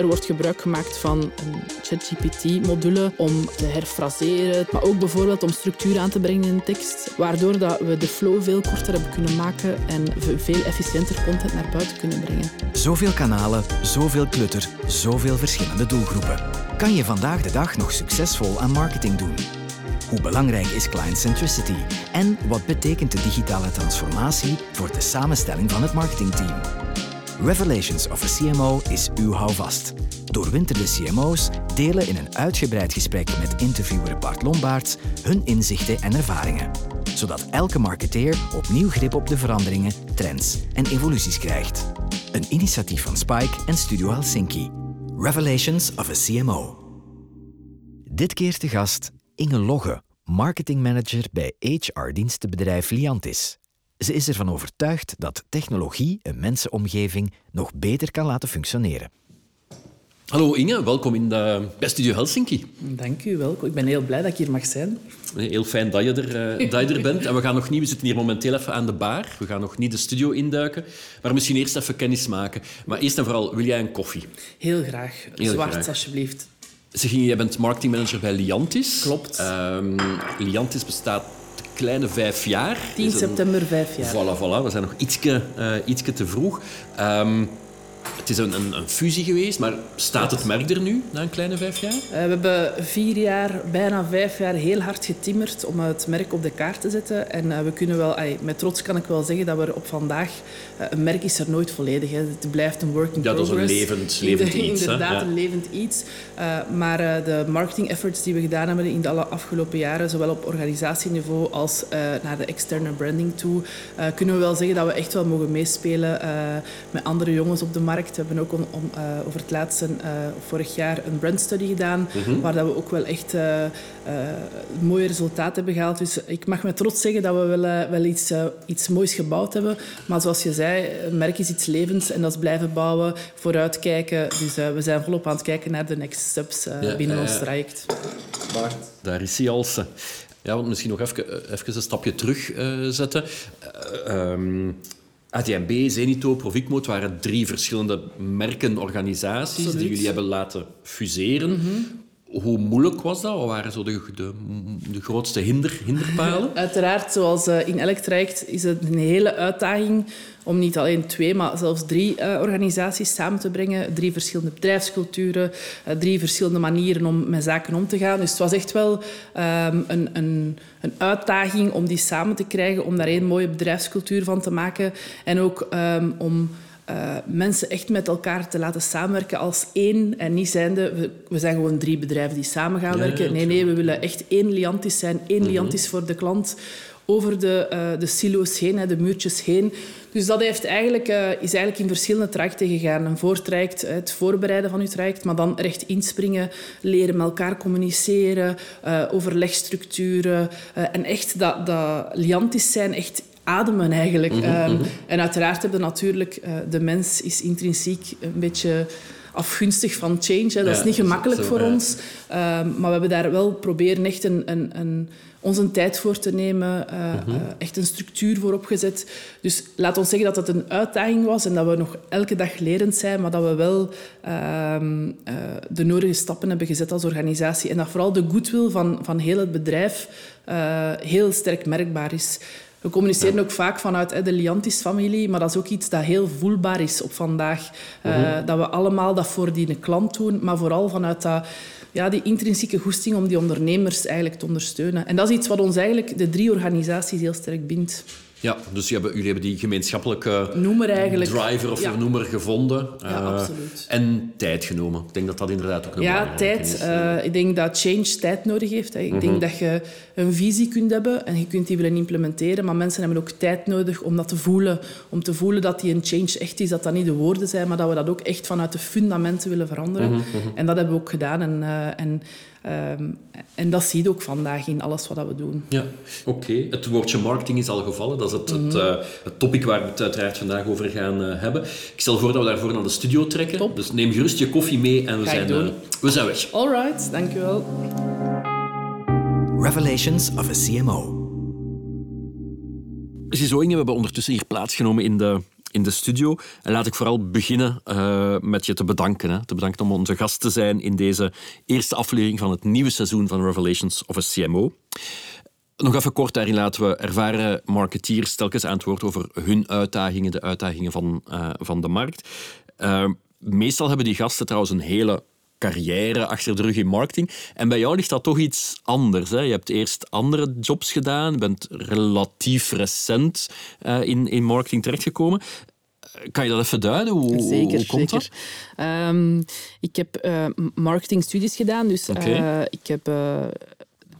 er wordt gebruik gemaakt van een ChatGPT-module om te herfraseren, maar ook bijvoorbeeld om structuur aan te brengen in tekst, waardoor dat we de flow veel korter hebben kunnen maken en veel efficiënter content naar buiten kunnen brengen. Zoveel kanalen, zoveel klutter, zoveel verschillende doelgroepen. Kan je vandaag de dag nog succesvol aan marketing doen? Hoe belangrijk is client centricity? En wat betekent de digitale transformatie voor de samenstelling van het marketingteam? Revelations of a CMO is uw houvast. Doorwinterde CMO's delen in een uitgebreid gesprek met interviewer Bart Lombaerts hun inzichten en ervaringen, zodat elke marketeer opnieuw grip op de veranderingen, trends en evoluties krijgt. Een initiatief van Spike en Studio Helsinki. Revelations of a CMO. Dit keer te gast Inge Logge, marketingmanager bij HR-dienstenbedrijf Liantis. Ze is ervan overtuigd dat technologie een mensenomgeving nog beter kan laten functioneren. Hallo Inge, welkom in de Studio Helsinki. Dank u, welkom. Ik ben heel blij dat ik hier mag zijn. Heel fijn dat je, er, uh, dat je er bent. En we gaan nog niet, we zitten hier momenteel even aan de bar. We gaan nog niet de studio induiken, maar misschien eerst even kennis maken. Maar eerst en vooral, wil jij een koffie? Heel graag. Heel Zwart, graag. alsjeblieft. Zeg, jij bent marketingmanager bij Liantis. Klopt. Um, Liantis bestaat kleine vijf jaar. 10 september vijf jaar. Voilà, voilà. We zijn nog ietske, uh, ietske te vroeg. Um, het is een, een, een, fusie geweest, maar staat het merk er nu na een kleine vijf jaar? Uh, we hebben vier jaar, bijna vijf jaar, heel hard getimmerd om het merk op de kaart te zetten. En uh, we kunnen wel, ay, met trots kan ik wel zeggen dat we op vandaag, uh, een merk is er nooit volledig. Hè. Het blijft een working ja, progress. Ja, dat is een levend, levend iets. Inderdaad, ja. een levend iets. maar de marketing efforts die we gedaan hebben in de afgelopen jaren, zowel op organisatieniveau als naar de externe branding toe, kunnen we wel zeggen dat we echt wel mogen meespelen met andere jongens op de markt. We hebben ook om, om, uh, over het laatste, uh, vorig jaar, een brandstudy gedaan, mm -hmm. waar dat we ook wel echt uh, mooie resultaten hebben gehaald. Dus ik mag met trots zeggen dat we wel, wel iets, iets moois gebouwd hebben. Maar zoals je zei, een merk is iets levends en dat is blijven bouwen, vooruitkijken. Dus we zijn volop aan het kijken naar de next steps ja, binnen ons traject. Bart, daar is hij als. Ja, want misschien nog even, even een stapje terug zetten. Um, ATMB, Zenito, Proficmo, waren drie verschillende merken, organisaties Absoluut. die jullie hebben laten fuseren. Mm -hmm. Hoe moeilijk was dat? Wat waren zo de, de, de grootste hinder, hinderpalen? Uiteraard, zoals in elk traject, is het een hele uitdaging om niet alleen twee, maar zelfs drie uh, organisaties samen te brengen. Drie verschillende bedrijfsculturen, uh, drie verschillende manieren om met zaken om te gaan. Dus het was echt wel um, een, een, een, uitdaging om die samen te krijgen, om daar één mooie bedrijfscultuur van te maken. En ook um, om... Uh, mensen echt met elkaar te laten samenwerken als één en niet zijnde, we, we zijn gewoon drie bedrijven die samen gaan ja, werken. Ja, nee, nee, we willen echt één Liantis zijn, één mm -hmm. Liantis voor de klant, over de, uh, de silo's heen, hè, de muurtjes heen. Dus dat heeft eigenlijk, uh, is eigenlijk in verschillende trajecten gegaan. Een voortraject, het voorbereiden van uw traject, maar dan recht inspringen, leren met elkaar communiceren, overlegstructuren en echt dat, dat liantisch zijn, echt ademen eigenlijk. Mm -hmm. um, en uiteraard hebben natuurlijk, de mens is intrinsiek een beetje afgunstig van change. Hè. Dat ja, is niet gemakkelijk zo, voor ja. ons. Um, maar we hebben daar wel proberen echt een, een, een, onze tijd voor te nemen. Uh, mm -hmm. uh, echt een structuur voor opgezet. Dus laat ons zeggen dat het een uitdaging was en dat we nog elke dag lerend zijn, maar dat we wel uh, de nodige stappen hebben gezet als organisatie. En dat vooral de goodwill van, van heel het bedrijf eh, heel sterk merkbaar is. We communiceren ja. ook vaak vanuit de Liantis-familie, maar dat is ook iets dat heel voelbaar is op vandaag. Uh -huh. uh, dat we allemaal dat voor die klant doen, maar vooral vanuit dat, ja, die intrinsieke goesting om die ondernemers eigenlijk te ondersteunen. En dat is iets wat ons eigenlijk de drie organisaties heel sterk bindt. Ja, dus hebben, jullie hebben die gemeenschappelijke noemer eigenlijk. driver of ja. noemer gevonden. Ja, uh, absoluut. En tijd genomen. Ik denk dat dat inderdaad ook een Ja, tijd. Is. Uh, ik denk dat change tijd nodig heeft. Hè. Ik -hmm. denk dat je een visie kunt hebben en je kunt die willen implementeren, maar mensen hebben ook tijd nodig om dat te voelen. Om te voelen dat die een change echt is, dat dat niet de woorden zijn, maar dat we dat ook echt vanuit de fundamenten willen veranderen. Mm -hmm. En dat hebben we ook gedaan. En, uh, en Um, en dat zie je ook vandaag in alles wat we doen. Ja, oké. Okay. Het woordje marketing is al gevallen. Dat is het, mm -hmm. het, uh, het topic waar we het uiteraard vandaag over gaan uh, hebben. Ik stel voor dat we daarvoor naar de studio trekken. Top. Dus neem gerust je koffie mee en we, Ga zijn, uh, we zijn weg. All right, dankjewel. Revelations of a CMO. Ziezo Inge, we hebben ondertussen hier plaatsgenomen in de in de studio. En laat ik vooral beginnen uh, met je te bedanken. Hè. Te bedanken om onze gast te zijn in deze eerste aflevering van het nieuwe seizoen van Revelations of a CMO. Nog even kort, daarin laten we ervaren marketeers telkens aan het woord over hun uitdagingen, de uitdagingen van, uh, van de markt. Uh, meestal hebben die gasten trouwens een hele carrière achter de rug in marketing. En bij jou ligt dat toch iets anders. Hè? Je hebt eerst andere jobs gedaan, bent relatief recent uh, in, in marketing terechtgekomen. Kan je dat even duiden? Hoe, zeker, hoe komt zeker. dat? Um, ik heb uh, marketingstudies gedaan, dus okay. uh, ik heb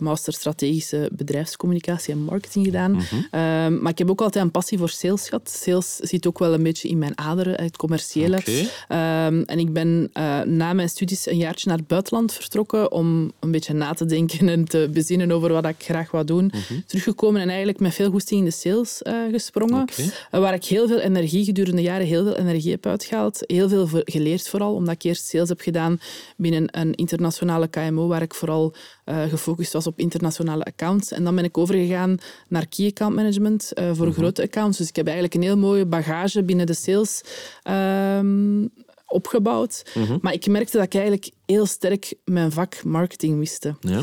master strategische bedrijfscommunicatie en marketing gedaan. Mm -hmm. um, maar ik heb ook altijd een passie voor sales gehad. Sales zit ook wel een beetje in mijn aderen, het commerciële. Okay. Um, en ik ben uh, na mijn studies een jaartje naar het buitenland vertrokken om een beetje na te denken en te bezinnen over wat ik graag wou doen. Mm -hmm. Teruggekomen en eigenlijk met veel goesting in de sales uh, gesprongen. Okay. Uh, waar ik heel veel energie gedurende jaren heel veel energie heb uitgehaald. Heel veel geleerd vooral, omdat ik eerst sales heb gedaan binnen een internationale KMO, waar ik vooral uh, gefocust was op internationale accounts. En dan ben ik overgegaan naar key account management uh, voor -hmm. grote accounts. Dus ik heb eigenlijk een heel mooie bagage binnen de sales um, opgebouwd. Mhm. Mm -hmm. Maar ik merkte dat ik eigenlijk heel sterk mijn vak marketing miste. Ja?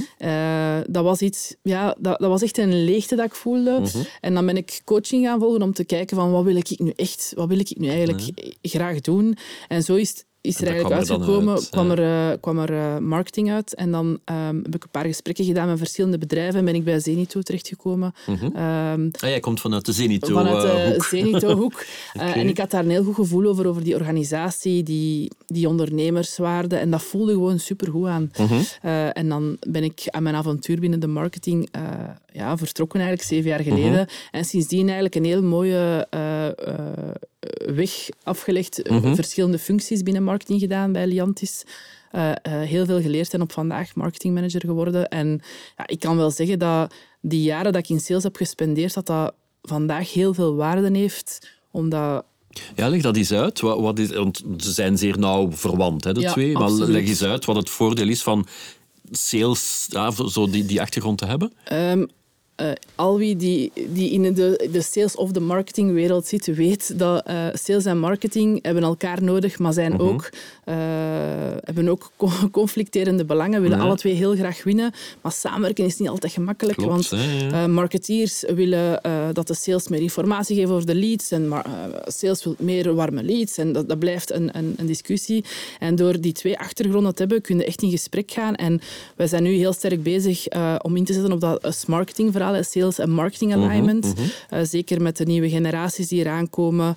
Uh, dat was iets, ja, dat, dat was echt een leegte dat ik voelde. Mm -hmm. En dan ben ik coaching gaan volgen om te kijken van wat wil ik nu echt, wat wil ik nu eigenlijk graag doen. En zo is het is er eigenlijk kwam er uitgekomen, uit, kwam ja. er, uh, kwam er uh, marketing uit. En dan um, heb ik een paar gesprekken gedaan met verschillende bedrijven en ben ik bij Zenito terechtgekomen. Um, Ah, jij komt vanuit de Zenito vanuit eh, de hoek. Zenito-hoek. En ik had daar een heel goed gevoel over, over die organisatie, die, die ondernemerswaarde. En dat voelde gewoon supergoed aan. Mhm. En dan ben ik aan mijn avontuur binnen de marketing ja, vertrokken, eigenlijk zeven jaar geleden. Mhm. En sindsdien eigenlijk een heel mooie weg afgelegd. Mhm. Verschillende functies binnen marketing gedaan bij Liantis. Uh, uh, heel veel geleerd en op vandaag marketingmanager geworden. En ja, ik kan wel zeggen dat die jaren dat ik in sales heb gespendeerd, dat dat vandaag heel veel waarde heeft, omdat Ja, leg dat eens uit. Wat, wat is, want ze zijn zeer nauw verwant, hè, de Ja, twee. Maar absoluut. leg eens uit wat het voordeel is van sales, ja, zo die, die achtergrond te hebben. Um, uh, al wie die, die in de, de sales of de marketingwereld zit, weet dat uh, sales en marketing hebben elkaar nodig, maar zijn Mhm. ook, uh, hebben ook co- conflicterende belangen, willen Ja. alle twee heel graag winnen. Maar samenwerken is niet altijd gemakkelijk, Klopt, want hè, ja. uh, marketeers willen uh, dat de sales meer informatie geven over de leads en sales wil meer warme leads en dat, dat blijft een, een, een discussie. En door die twee achtergronden te hebben, kun je echt in gesprek gaan. En wij zijn nu heel sterk bezig om in te zetten op dat uh, marketingverhaal, sales en marketing alignment. Mhm, Uh, zeker met de nieuwe generaties die eraan komen,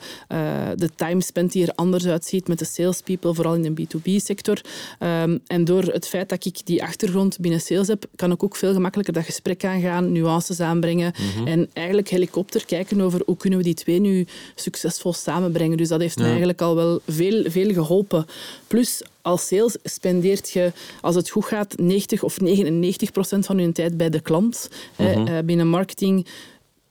de timespend die er anders uitziet met de salespeople, vooral in de B2B-sector. Um, en door het feit dat ik die achtergrond binnen sales heb, kan ik ook veel gemakkelijker dat gesprek aangaan, nuances aanbrengen Mhm. en eigenlijk helikopter kijken over hoe kunnen we die twee nu succesvol samenbrengen. Dus dat heeft Ja. mij eigenlijk al wel veel, veel geholpen. Plus, als sales spendeert je, als het goed gaat, 90 of 99 procent van je tijd bij de klant. Mhm. Uh, binnen marketing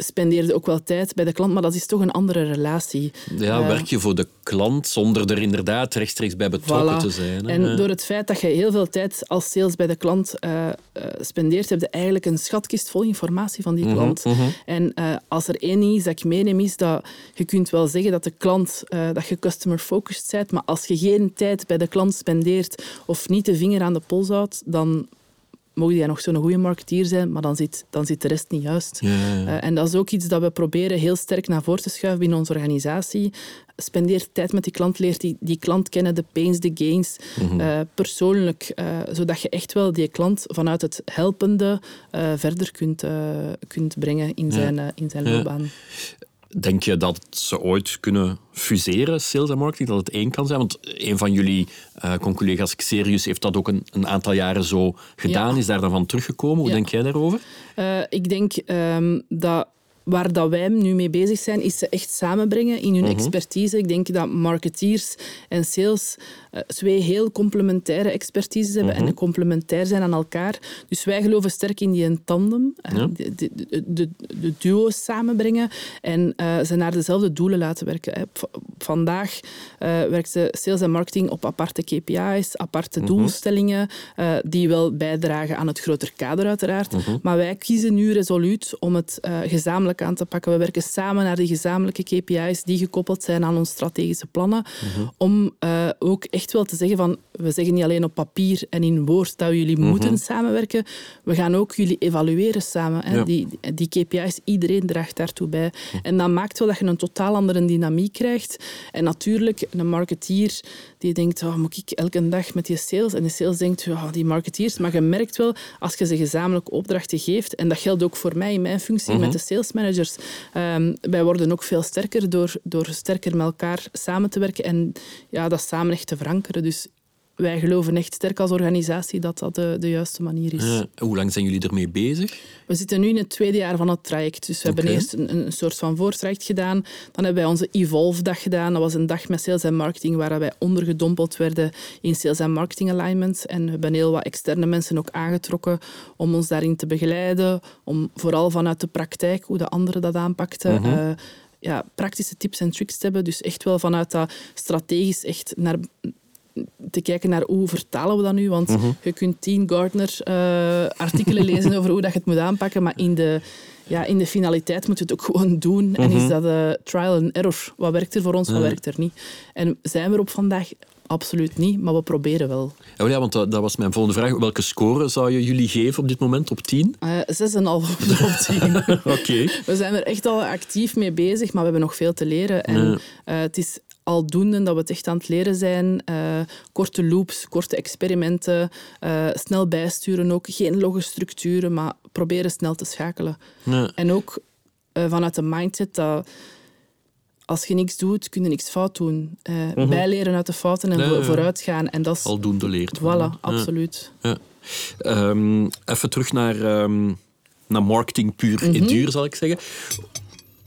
spendeerde ook wel tijd bij de klant, maar dat is toch een andere relatie. Ja, Eh, werk je voor de klant zonder er inderdaad rechtstreeks bij betrokken Voilà. te zijn. hè. En door het feit dat je heel veel tijd als sales bij de klant uh, spendeert, heb je eigenlijk een schatkist vol informatie van die Mhm, klant. mhm. En uh, als er één is dat ik meeneem, is dat je kunt wel zeggen dat de klant, dat je customer-focused bent, maar als je geen tijd bij de klant spendeert of niet de vinger aan de pols houdt, dan mogen jij nog zo'n goede marketeer zijn, maar dan zit, dan zit de rest niet juist. Ja, ja, ja. Uh, en dat is ook iets dat we proberen heel sterk naar voren te schuiven binnen onze organisatie. Spendeer tijd met die klant, leer die, die klant kennen, de pains, de gains, Mhm. uh, persoonlijk, uh, zodat je echt wel die klant vanuit het helpende verder kunt, kunt brengen in zijn, in zijn loopbaan. Denk je dat ze ooit kunnen fuseren, sales en marketing, dat het één kan zijn? Want een van jullie uh, conculega's, Xerius, heeft dat ook een, een, aantal jaren zo gedaan. Ja. Is daar dan van teruggekomen? Hoe Ja. denk jij daarover? Uh, ik denk um, dat waar dat wij nu mee bezig zijn, is ze echt samenbrengen in hun Mhm. expertise. Ik denk dat marketeers en sales uh, twee heel complementaire expertises hebben Mhm. en complementair zijn aan elkaar. Dus wij geloven sterk in die tandem, Ja. de, de, de, de, duo's samenbrengen en uh, ze naar dezelfde doelen laten werken. Hè. Vandaag werkt de sales en marketing op aparte KPI's, aparte Mhm. doelstellingen, die wel bijdragen aan het groter kader uiteraard. Mhm. Maar wij kiezen nu resoluut om het uh, gezamenlijk aan te pakken. We werken samen naar die gezamenlijke KPI's die gekoppeld zijn aan onze strategische plannen. Mhm. Om uh, ook echt wel te zeggen van, we zeggen niet alleen op papier en in woord dat jullie Mhm. moeten samenwerken. We gaan ook jullie evalueren samen. Hè. Ja. Die, die KPI's, iedereen draagt daartoe bij. En dat maakt wel dat je een totaal andere dynamiek krijgt. En natuurlijk, een marketeer die denkt, oh, moet ik elke dag met die sales? En de sales denkt, oh, die marketeers. Maar je merkt wel, als je ze gezamenlijke opdrachten geeft, en dat geldt ook voor mij in mijn functie met de sales managers, ehm, wij worden ook veel sterker door, door sterker met elkaar samen te werken en ja, dat samen echt te verankeren. Dus wij geloven echt sterk als organisatie dat dat de, de juiste manier is. Ja, hoe lang zijn jullie ermee bezig? We zitten nu in het tweede jaar van het traject. Dus we hebben eerst een, een soort van voortraject gedaan. Dan hebben wij onze Evolve-dag gedaan. Dat was een dag met sales en marketing waar wij ondergedompeld werden in sales en marketing alignment. En we hebben heel wat externe mensen ook aangetrokken om ons daarin te begeleiden. Om vooral vanuit de praktijk, hoe de anderen dat aanpakten, eh, ja, praktische tips en tricks te hebben. Dus echt wel vanuit dat strategisch echt naar te kijken naar hoe vertalen we dat nu. Want je kunt tien Gardner-artikelen lezen over hoe dat je het moet aanpakken, maar in de, ja, in de finaliteit moet je het ook gewoon doen. En is dat eh, trial and error. Wat werkt er voor ons, wat werkt er niet? En zijn we er op vandaag? Absoluut niet, maar we proberen wel. Ja, want dat, dat was mijn volgende vraag. Welke score zou je jullie geven op dit moment op 10? Eh 6,5 op de top 10. Oké. We zijn er echt al actief mee bezig, maar we hebben nog veel te leren. En eh, het is aldoende dat we het echt aan het leren zijn. Eh, korte loops, korte experimenten, eh, snel bijsturen ook. Geen logge structuren, maar proberen snel te schakelen. Ja. En ook eh, vanuit de mindset dat als je niks doet, kun je niks fout doen. Eh, Bijleren uit de fouten en Mhm. Ja, voor- ja. vooruit gaan. En dat is... Aldoende leert. Voilà, Ja. absoluut. Ja. Ehm, even terug naar, ehm, naar marketing puur Mhm. en duur, zal ik zeggen.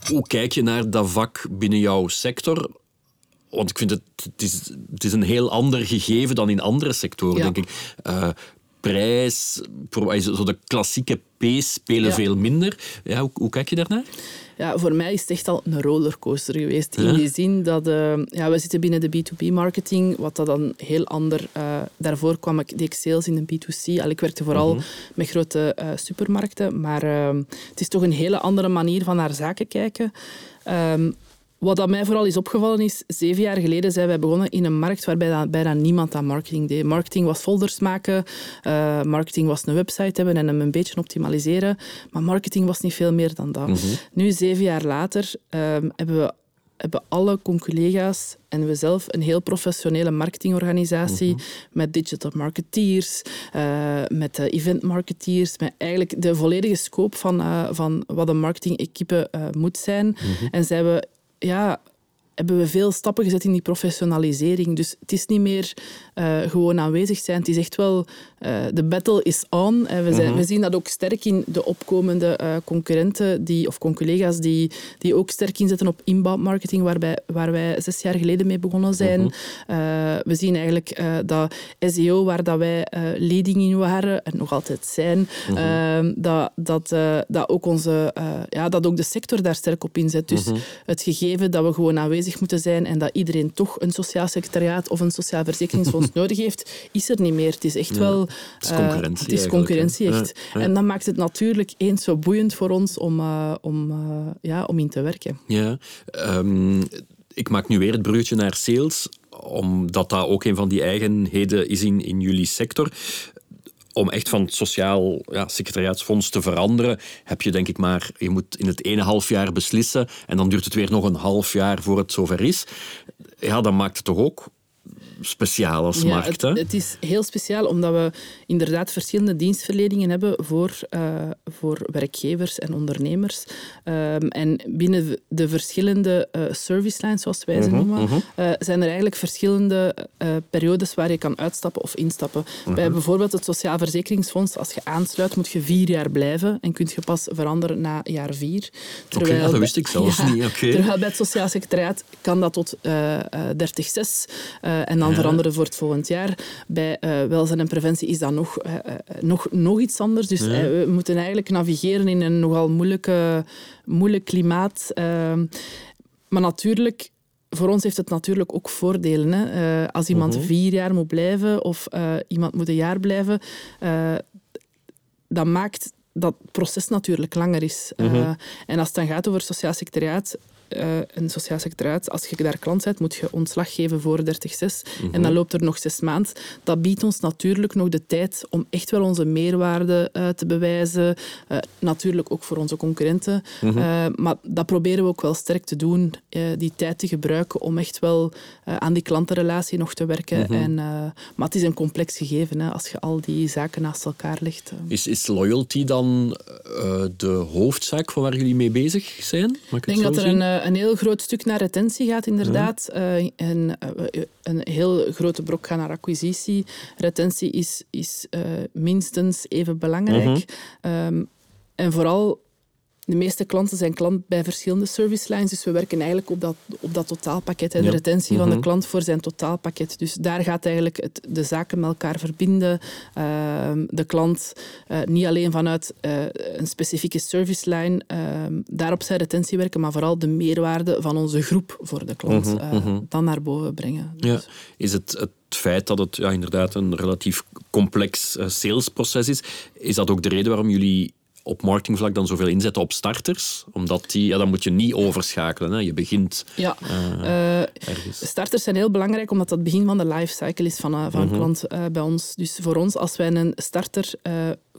Hoe kijk je naar dat vak binnen jouw sector? Want ik vind het, het, is, het is een heel ander gegeven dan in andere sectoren, Ja. denk ik. Eh, prijs, pro- zo de klassieke P's spelen Ja. veel minder. Ja, hoe, hoe kijk je daarnaar? Ja, voor mij is het echt al een rollercoaster geweest. Ja? In die zin dat eh, ja, we zitten binnen de B2B-marketing, wat dat dan heel ander... eh, daarvoor kwam ik, deed ik sales in de B2C. Al, ik werkte vooral met grote eh, supermarkten, maar eh, het is toch een hele andere manier van naar zaken kijken. Ehm, wat dat mij vooral is opgevallen is, zeven jaar geleden zijn wij begonnen in een markt waarbij bijna niemand aan marketing deed. Marketing was folders maken, eh, marketing was een website hebben en hem een beetje optimaliseren, maar marketing was niet veel meer dan dat. Nu, zeven jaar later, ehm, hebben we hebben alle conculega's en we zelf een heel professionele marketingorganisatie met digital marketeers, eh, met eh, event marketeers, met eigenlijk de volledige scope van, van wat een marketing-equipe moet zijn. En zijn we ja, hebben we veel stappen gezet in die professionalisering. Dus het is niet meer eh, gewoon aanwezig zijn. Het is echt wel, eh, de battle is on. En we, zijn, we zien dat ook sterk in de opkomende eh, concurrenten die, of conculega's die, die ook sterk inzetten op inbound marketing, waarbij, waar wij zes jaar geleden mee begonnen zijn. Eh, we zien eigenlijk eh, dat SEO, waar dat wij eh, leading in waren en nog altijd zijn, eh, dat, dat, eh, dat, ook onze, eh, ja, dat ook de sector daar sterk op inzet. Dus het gegeven dat we gewoon aanwezig moeten zijn en dat iedereen toch een sociaal secretariaat of een sociaal verzekeringsfonds nodig heeft, is er niet meer. Het is echt wel... is eh, concurrentie het is concurrentie, hè. echt. Ja, ja. En dat maakt het natuurlijk eens zo boeiend voor ons om, eh, om, eh, ja, om in te werken. Ja, ehm, ik maak nu weer het bruggetje naar sales, omdat dat ook een van die eigenheden is in, in jullie sector. Om echt van het sociaal ja, secretariaatsfonds te veranderen, heb je denk ik maar, je moet in het ene half jaar beslissen en dan duurt het weer nog een half jaar voor het zover is. Ja, dat maakt het toch ook speciaal als Ja, markt, het, hè? het is heel speciaal omdat we inderdaad verschillende dienstverleningen hebben voor, eh, voor werkgevers en ondernemers. Ehm, en binnen de verschillende eh, service lines, zoals wij ze Mhm, noemen, eh, zijn er eigenlijk verschillende periodes waar je kan uitstappen of instappen. Mhm. Bij bijvoorbeeld het Sociaal Verzekeringsfonds, als je aansluit, moet je vier jaar blijven en kun je pas veranderen na jaar vier. Oké, dat wist ik zelfs Ja, niet, oké. Terwijl bij het Sociaal Secretariaat kan dat tot eh 30-6 eh, en dan Veranderen voor het volgend jaar. Bij eh, welzijn en preventie is dat nog, eh, eh, nog, nog iets anders. Dus we moeten eigenlijk navigeren in een nogal moeilijke, moeilijk klimaat. Ehm, maar natuurlijk, voor ons heeft het natuurlijk ook voordelen. Hè. Als iemand vier jaar moet blijven of iemand moet een jaar blijven, dat maakt dat proces natuurlijk langer is. Uh, en als het dan gaat over sociaal secretariaat, een sociaal secretariaat, als je daar klant bent, moet je ontslag geven voor 30-6. Mm En dan loopt er nog zes maanden. Dat biedt ons natuurlijk nog de tijd om echt wel onze meerwaarde uh, te bewijzen. Uh, natuurlijk ook voor onze concurrenten. -hmm. maar dat proberen we ook wel sterk te doen. die tijd te gebruiken om echt wel aan die klantenrelatie nog te werken. -hmm. en, maar het is een complex gegeven hè, als je al die zaken naast elkaar legt. Is, is loyalty dan de hoofdzaak van waar jullie mee bezig zijn? Ik denk dat er een een heel groot stuk naar retentie gaat, inderdaad. Uh, en uh, een heel grote brok gaat naar acquisitie. Retentie is, is minstens even belangrijk. Mm -hmm. um, en vooral de meeste klanten zijn klant bij verschillende service lines, dus we werken eigenlijk op dat, op dat totaalpakket. En de retentie van de mhm. klant voor zijn totaalpakket. Dus daar gaat eigenlijk het, de zaken met elkaar verbinden. Uh, de klant uh, niet alleen vanuit uh, een specifieke service line ehm, daarop zijn retentie werken, maar vooral de meerwaarde van onze groep voor de klant mm -hmm. dan naar boven brengen. Dus. Ja. Is het, het feit dat het ja, inderdaad een relatief complex salesproces is, is dat ook de reden waarom jullie op marketingvlak dan zoveel inzetten op starters? Omdat die, ja, dan moet je niet overschakelen. Hè. Je begint ja. Uh, starters zijn heel belangrijk, omdat dat het begin van de lifecycle is van, uh, van een mhm. klant bij ons. Dus voor ons, als wij een starter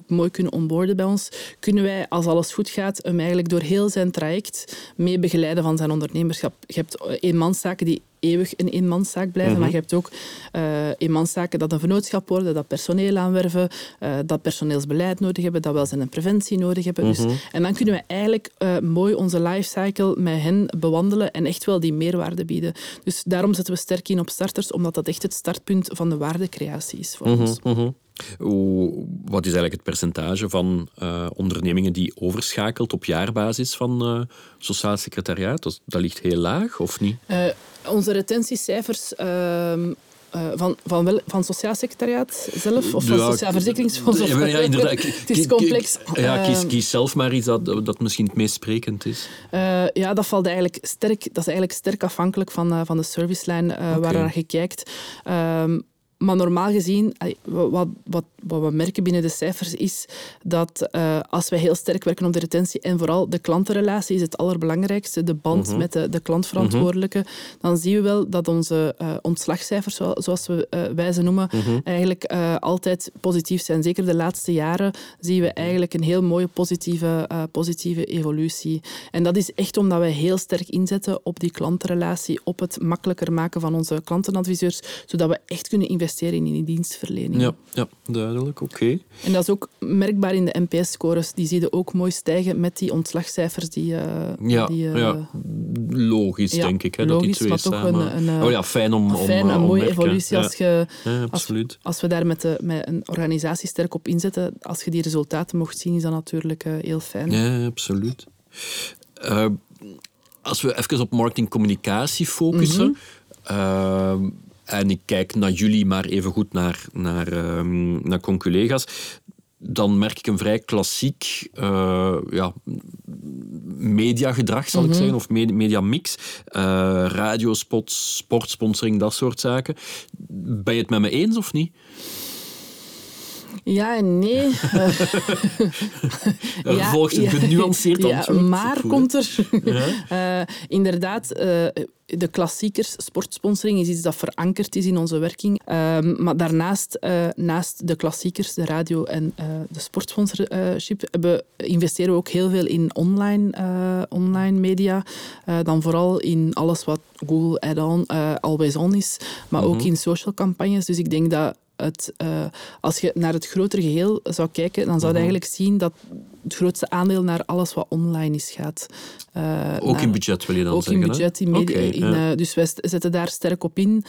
mooi kunnen onboorden bij ons, kunnen wij, als alles goed gaat, hem eigenlijk door heel zijn traject mee begeleiden van zijn ondernemerschap. Je hebt eenmanszaken die eeuwig een eenmanszaak blijven. Maar mhm. je hebt ook uh, eenmanszaken dat een vennootschap worden, dat personeel aanwerven, uh, dat personeelsbeleid nodig hebben, dat welzijn en preventie nodig hebben. dus, mhm. en dan kunnen we eigenlijk uh, mooi onze lifecycle met hen bewandelen en echt wel die meerwaarde bieden. Dus daarom zetten we sterk in op starters, omdat dat echt het startpunt van de waardecreatie is voor mhm, ons. Wat is eigenlijk het percentage van uh, ondernemingen die overschakelt op jaarbasis van uh, sociaal secretariaat? Dat, dat, ligt heel laag, of niet? Uh, onze retentiecijfers ehm, uh, van, van, wel, van Sociaal Secretariaat zelf? Of van ja, Sociaal Verzekeringsfonds? Of, ja, inderdaad. het is complex. Ja, kies, kies zelf maar iets dat, dat misschien het meest sprekend is. Uh, ja, dat, valt eigenlijk sterk, dat is eigenlijk sterk afhankelijk van, uh, van de servicelijn okay. waar je kijkt. Um, maar normaal gezien, wat, wat, wat we merken binnen de cijfers is dat uh, als wij heel sterk werken op de retentie en vooral de klantenrelatie is het allerbelangrijkste, de band mm -hmm. met de, de klantverantwoordelijke, mm -hmm. dan zien we wel dat onze uh, ontslagcijfers, zoals we, uh, wij ze noemen, mm -hmm. eigenlijk altijd positief zijn. Zeker de laatste jaren zien we eigenlijk een heel mooie positieve, positieve evolutie. En dat is echt omdat wij heel sterk inzetten op die klantenrelatie, op het makkelijker maken van onze klantenadviseurs, zodat we echt kunnen investeren in die dienstverlening. Ja, ja duidelijk. Oké. En dat is ook merkbaar in de NPS-scores. Die zie je ook mooi stijgen met die ontslagcijfers. Die, uh, ja, die, uh, ja, logisch denk ik. Hè, logisch, dat die twee samen... Een, een, oh ja, fijn om... Fijn, om, een mooie evolutie. Als, je, absoluut. Als, als, we daar met, de, met een organisatie sterk op inzetten, als je die resultaten mocht zien, is dat natuurlijk heel fijn. Ja, absoluut. als we even op marketingcommunicatie focussen... Mm -hmm en ik kijk naar jullie, maar even goed naar, naar, um, naar conculega's, dan merk ik een vrij klassiek uh, ja, mediagedrag, zal ik mhm. zeggen, of mediamix. Uh, radiospots, sportsponsoring, dat soort zaken. Ben je het met me eens of niet? Ja en nee. ja, volgt een genuanceerd ja, antwoord. maar komt er... uh, inderdaad, uh, de klassiekers, sportsponsoring is iets dat verankerd is in onze werking. Uh, maar daarnaast, naast de klassiekers, de radio en de sportsponsorship, we investeren we ook heel veel in online, online media. dan vooral in alles wat Google Add-on, Always On is, maar mm -hmm. ook in social campagnes. Dus ik denk dat het, uh, als je naar het grotere geheel zou kijken, dan zou je mhm. eigenlijk zien dat het grootste aandeel naar alles wat online is gaat. Uh, ook in budget wil je dan ook zeggen? Ook in budget. In media, okay, in, ja. uh, dus wij zetten daar sterk op in.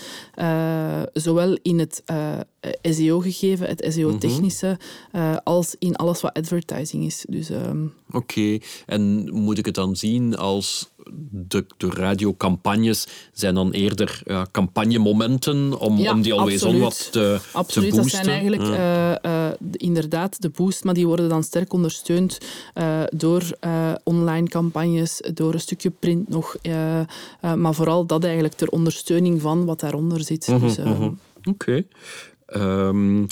zowel in het SEO-gegeven, het SEO-technische, -hmm. als in alles wat advertising is. Dus, um... Oké, okay. en moet ik het dan zien als de, de radiocampagnes zijn dan eerder ja, campagnemomenten om, ja, om die alweer on wat te, absoluut, te boosten. dat zijn eigenlijk ja. uh, uh, inderdaad de boost, maar die worden dan sterk ondersteund door online campagnes, door een stukje print nog, maar vooral dat eigenlijk ter ondersteuning van wat daaronder zit. Mm -hmm, dus, mm -hmm. Oké. Okay. Um,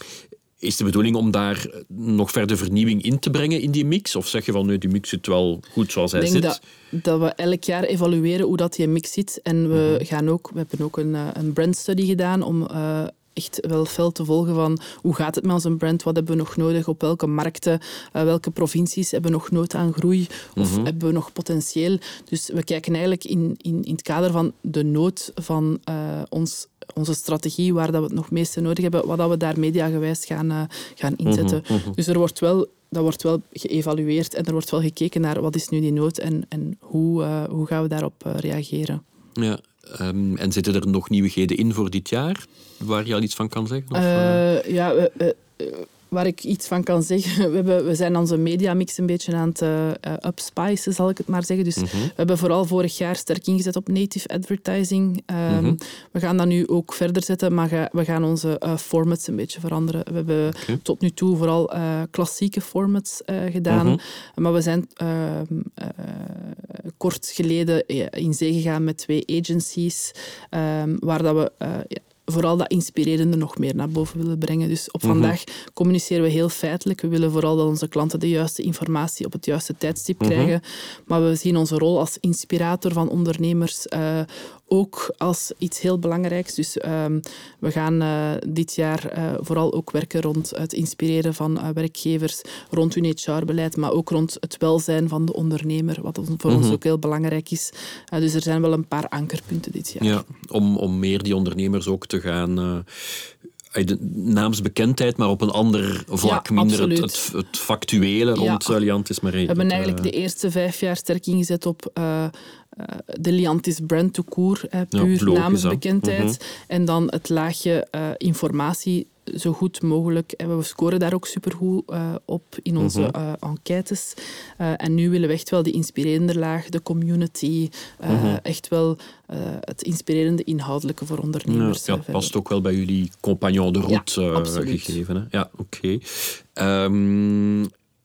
Is de bedoeling om daar nog verder vernieuwing in te brengen in die mix? Of zeg je van, nu die mix zit wel goed zoals hij Ik denk zit? dat, dat we elk jaar evalueren hoe dat die mix zit. En we, gaan ook, we hebben ook een, eh, een brandstudy gedaan om eh, echt wel fel te volgen van hoe gaat het met onze brand, wat hebben we nog nodig, op welke markten, eh, welke provincies hebben we nog nood aan groei of hebben we nog potentieel. Dus we kijken eigenlijk in, in, in het kader van de nood van eh, ons onze strategie, waar dat we het nog meeste nodig hebben, wat dat we daar mediagewijs gaan, eh, gaan inzetten. Dus er wordt wel, dat wordt wel geëvalueerd en er wordt wel gekeken naar wat is nu die nood en, en hoe, hoe gaan we daarop reageren. Ja. Ehm, en zitten er nog nieuwigheden in voor dit jaar, waar je al iets van kan zeggen? Of, eh? Eh, ja, we- we- eh, waar ik iets van kan zeggen, we, hebben, we zijn onze mediamix een beetje aan het eh, upspicen, zal ik het maar zeggen. Dus Mhm. we hebben vooral vorig jaar sterk ingezet op native advertising. Ehm, We gaan dat nu ook verder zetten, maar ga- we gaan onze eh, formats een beetje veranderen. We hebben tot nu toe vooral klassieke formats gedaan, maar we zijn ehm, eh, kort geleden in zee gegaan met twee agencies, ehm, waar dat we... vooral dat inspirerende nog meer naar boven willen brengen. Dus op vandaag communiceren we heel feitelijk. We willen vooral dat onze klanten de juiste informatie op het juiste tijdstip krijgen. Maar we zien onze rol als inspirator van ondernemers eh, ook als iets heel belangrijks. Dus ehm, we gaan eh, dit jaar eh, vooral ook werken rond het inspireren van eh, werkgevers, rond hun HR-beleid, maar ook rond het welzijn van de ondernemer, wat voor ons ook heel belangrijk is. Dus er zijn wel een paar ankerpunten dit jaar. Ja, om, om meer die ondernemers ook te gaan... eh, eh, naamsbekendheid, maar op een ander vlak. Ja, minder het, het, het factuele rond Ja. ja. Liantis Marie. We hebben eigenlijk de eerste vijf jaar sterk ingezet op eh, eh, de Liantis brand to court, eh, puur logisch, hè. Mhm. naamsbekendheid. En dan het laagje eh, informatie zo goed mogelijk. En we scoren daar ook supergoed eh, op in onze Mhm. eh, enquêtes. Eh, en nu willen we echt wel die inspirerende laag, de community, Mhm. echt wel het inspirerende inhoudelijke voor ondernemers. ja, het past ook wel bij jullie compagnon de route Ja, gegeven. Hè? Ja, oké. Ehm,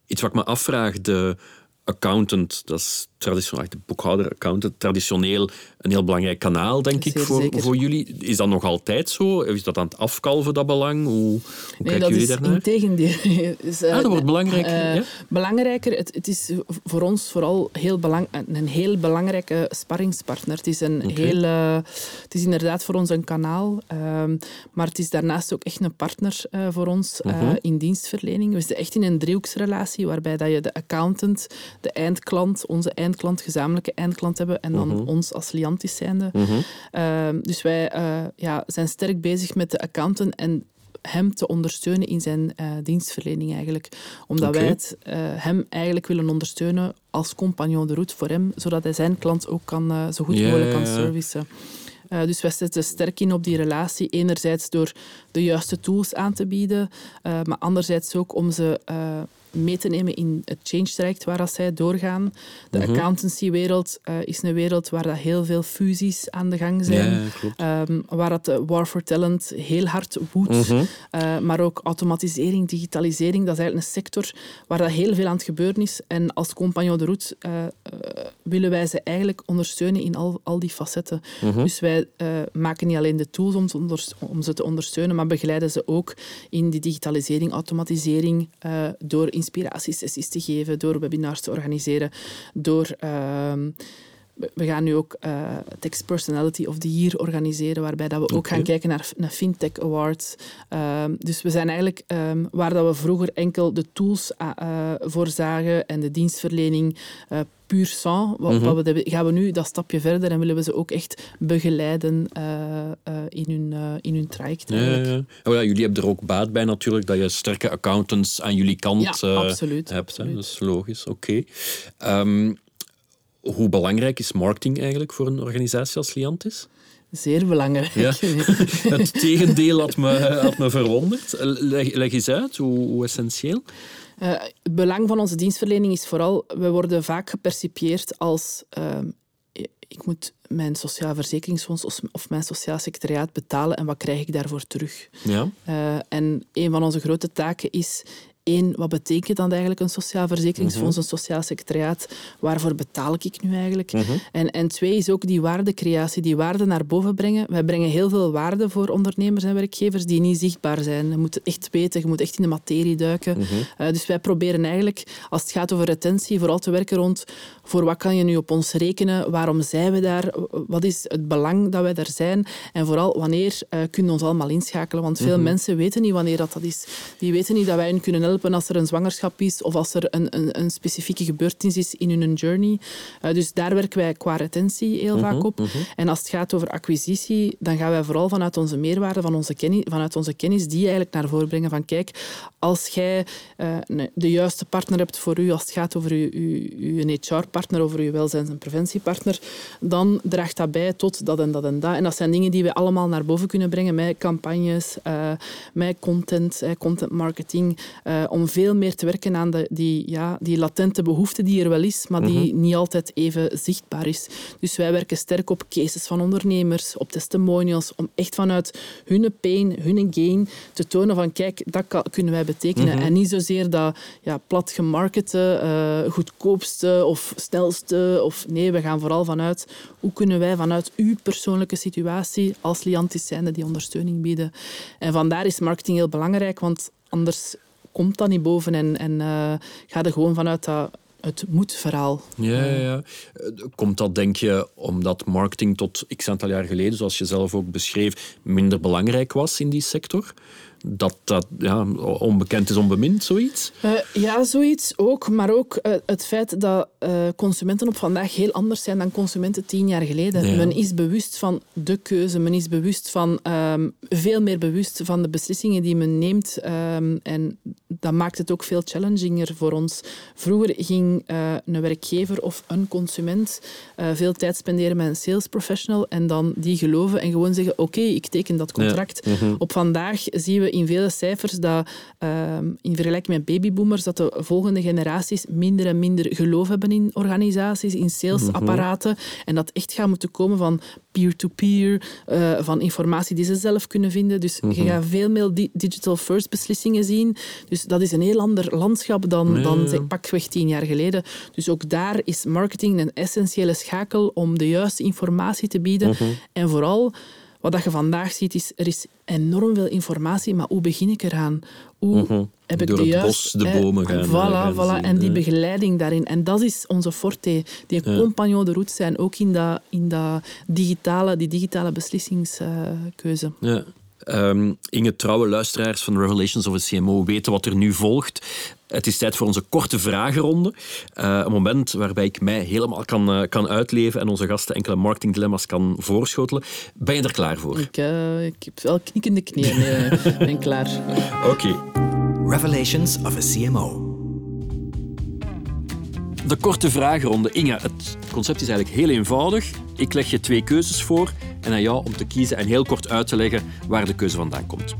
iets wat ik me afvraag, de accountant, dat is traditioneel, de boekhouder-accountant, traditioneel een heel belangrijk kanaal, denk ik, voor, zeker. voor jullie. Is dat nog altijd zo? Is dat aan het afkalven, dat belang? Hoe, hoe Nee, kijken dat jullie is daarnaar? integendeel. Dus, eh, Ah, dat wordt belangrijker, eh, ja? Belangrijker, het, het is voor ons vooral heel belang, een heel belangrijke sparringspartner. Het is, een heel, eh, het is inderdaad voor ons een kanaal, ehm, maar het is daarnaast ook echt een partner voor ons Mhm. in dienstverlening. We zitten echt in een driehoeksrelatie waarbij dat je de accountant, de eindklant, onze eindklant, gezamenlijke eindklant hebben en dan Mhm. ons als Liantis zijnde. Ehm, dus wij eh, ja, zijn sterk bezig met de accountant en hem te ondersteunen in zijn eh, dienstverlening eigenlijk. Omdat wij het, eh, hem eigenlijk willen ondersteunen als compagnon de route voor hem, zodat hij zijn klant ook kan, zo goed mogelijk kan servicen. Dus wij zetten sterk in op die relatie. Enerzijds door de juiste tools aan te bieden, maar anderzijds ook om ze mee te nemen in het change traject waar dat zij doorgaan. De Mhm. accountancy-wereld eh, is een wereld waar dat heel veel fusies aan de gang zijn. Ja. Ehm, waar dat de war for talent heel hard woedt. Mhm. Eh, maar ook automatisering, digitalisering, dat is eigenlijk een sector waar dat heel veel aan het gebeuren is. En als compagnon de route eh, willen wij ze eigenlijk ondersteunen in al, al die facetten. Mhm. Dus wij maken niet alleen de tools om, te om ze te ondersteunen, maar begeleiden ze ook in die digitalisering, automatisering, eh, inspiratiesessies te geven, door webinars te organiseren, door... ehm, we- gaan nu ook eh Text Personality of the Year organiseren, waarbij dat we ook gaan kijken naar een Fintech Awards. Ehm, dus we zijn eigenlijk, ehm, waar dat we vroeger enkel de tools ah, eh, voor zagen en de dienstverlening eh puur sang, wat, Mhm. wat we, de- gaan we nu dat stapje verder en willen we ze ook echt begeleiden eh, eh, in, hun, eh, in hun traject. Ja, ja, ja. Oh ja, jullie hebben er ook baat bij natuurlijk, dat je sterke accountants aan jullie kant Ja, eh, absoluut, hebt. Hè? Dat is logisch, oké. Ehm, hoe belangrijk is marketing eigenlijk voor een organisatie als Liantis? Zeer belangrijk. Ja. Het tegendeel had me, had me verwonderd. Leg, leg eens uit, hoe, hoe essentieel? Eh, het belang van onze dienstverlening is vooral, we worden vaak gepercipieerd als ehm, ik moet mijn sociaal verzekeringsfonds of- of mijn sociaal secretariaat betalen en wat krijg ik daarvoor terug? Ja. Eh, en een van onze grote taken is één, wat betekent dan eigenlijk een sociaal verzekeringsfonds, een sociaal secretariaat? Waarvoor betaal ik nu eigenlijk? en, en twee is ook die waardecreatie, die waarde naar boven brengen. Wij brengen heel veel waarde voor ondernemers en werkgevers die niet zichtbaar zijn. Je moet het echt weten, je moet echt in de materie duiken. Eh, dus wij proberen eigenlijk, als het gaat over retentie, vooral te werken rond voor wat kan je nu op ons rekenen, waarom zijn we daar, wat is het belang dat wij daar zijn en vooral wanneer uh, kunnen we ons allemaal inschakelen. Want veel mensen weten niet wanneer dat, dat is. Die weten niet dat wij hen kunnen helpen als er een zwangerschap is of als er een, een, een specifieke gebeurtenis is in hun journey. Uh, dus daar werken wij qua retentie heel vaak op. En als het gaat over acquisitie, dan gaan wij vooral vanuit onze meerwaarde, van onze kennis, vanuit onze kennis die eigenlijk naar voren brengen van kijk, als jij uh, de juiste partner hebt voor u als het gaat over uw, uw, uw HR-partner, over uw welzijns- en preventiepartner, dan draagt dat bij tot dat en dat en dat. En dat zijn dingen die we allemaal naar boven kunnen brengen met campagnes, uh, met content, uh, content marketing, uh, om veel meer te werken aan de, die, ja, die latente behoefte die er wel is, maar die niet altijd even zichtbaar is. Dus wij werken sterk op cases van ondernemers, op testimonials, om echt vanuit hun pain, hun gain te tonen van kijk, dat kan, kunnen wij betekenen. En niet zozeer dat ja, plat gemarkete, uh, goedkoopste of snelste. Of, nee, we gaan vooral vanuit hoe kunnen wij vanuit uw persoonlijke situatie als Liantis zijnde die ondersteuning bieden. En vandaar is marketing heel belangrijk, want anders komt dat niet boven en, en uh, ga er gewoon vanuit dat het moet-verhaal. Ja, ja, ja. Komt dat, denk je, omdat marketing tot x aantal jaar geleden, zoals je zelf ook beschreef, minder belangrijk was in die sector? Dat dat ja, onbekend is, onbemind, zoiets? Uh, ja, zoiets ook. Maar ook uh, het feit dat uh, consumenten op vandaag heel anders zijn dan consumenten tien jaar geleden. Ja. Men is bewust van de keuze. Men is bewust van, um, veel meer bewust van de beslissingen die men neemt. Um, en dat maakt het ook veel challenginger voor ons. Vroeger ging een werkgever of een consument veel tijd spenderen met een sales professional en dan die geloven en gewoon zeggen oké, okay, ik teken dat contract. Ja. Mm -hmm. Op vandaag zien we in vele cijfers dat uh, in vergelijking met babyboomers dat de volgende generaties minder en minder geloof hebben in organisaties, in salesapparaten. Mm -hmm. En dat echt gaat moeten komen van peer-to-peer, -peer, uh, van informatie die ze zelf kunnen vinden. Dus mm -hmm. je gaat veel meer di digital first beslissingen zien. Dus dat is een heel ander landschap dan, dan zeg, pakweg tien jaar geleden. Dus ook daar is marketing een essentiële schakel om de juiste informatie te bieden. Mm -hmm. En vooral wat je vandaag ziet, is er is enorm veel informatie, maar hoe begin ik eraan? Hoe -hmm. heb ik de het juiste... bos de bomen gaan, voilà, gaan voilà. zien, En die ja. begeleiding daarin. En dat is onze forte. Die Ja. compagnon de route zijn, ook in dat, in dat digitale, die digitale beslissingskeuze. Ja. Ehm, Inge, trouwe luisteraars van Revelations of a CMO weten wat er nu volgt. Het is tijd voor onze korte vragenronde. Uh, een moment waarbij ik mij helemaal kan, uh, kan uitleven en onze gasten enkele marketingdilemma's kan voorschotelen. Ben je er klaar voor? Ik, uh, ik heb wel knikkende knieën. Ik ben klaar. Oké. Okay. Revelations of a CMO. De korte vragenronde. Inge, het concept is eigenlijk heel eenvoudig. Ik leg je twee keuzes voor en aan jou om te kiezen en heel kort uit te leggen waar de keuze vandaan komt.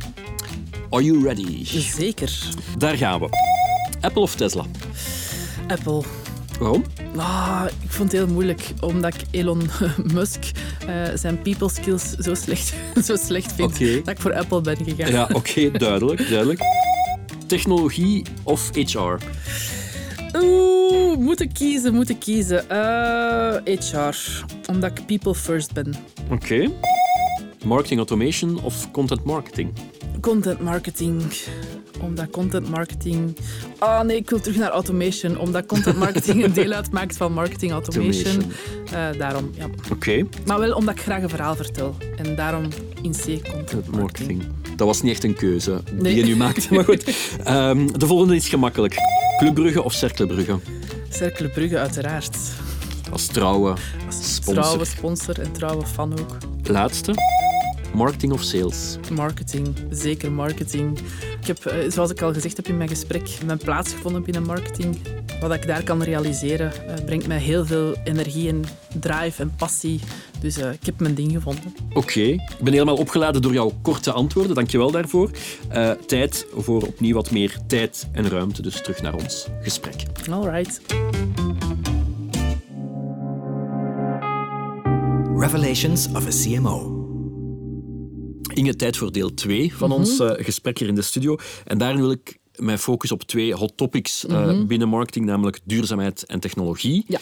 Are you ready? Zeker. Daar gaan we. Apple of Tesla? Apple. Waarom? Ah, ik vond het heel moeilijk, omdat ik Elon Musk uh, zijn people skills zo slecht, zo slecht vind, dat ik voor Apple ben gegaan. Ja, oké, duidelijk, duidelijk. Technologie of HR? Oeh, moeten kiezen, moeten kiezen. Uh, HR, omdat ik people first ben. Oké. Marketing automation of content marketing? Content marketing. Omdat content marketing... Ah nee, ik wil terug naar automation. Omdat content marketing een deel uitmaakt van marketing automation. Uh, daarom, ja. Oké. Maar wel omdat ik graag een verhaal vertel. En daarom in C content marketing. Dat was niet echt een keuze die je nu maakt. Maar goed. Um, de volgende is gemakkelijk. Club Brugge of Cercle? Cercle uiteraard. Als trouwe Als sponsor. trouwe sponsor en trouwe fan ook. Laatste. Marketing of sales? Marketing, zeker marketing. Ik heb, eh, zoals ik al gezegd heb in mijn gesprek, mijn plaats gevonden binnen marketing. Wat ik daar kan realiseren, uh, brengt mij heel veel energie en drive en passie. Dus uh, ik heb mijn ding gevonden. Oké, okay. ik ben helemaal opgeladen door jouw korte antwoorden. Dankjewel daarvoor. Uh, tijd voor opnieuw wat meer tijd en ruimte. Dus terug naar ons gesprek. All right. Revelations of a CMO. Inge, tijd voor deel 2 van mm -hmm. ons uh, gesprek hier in de studio. En daarin wil ik met focus op twee hot topics uh, binnen marketing, namelijk duurzaamheid en technologie. Ja.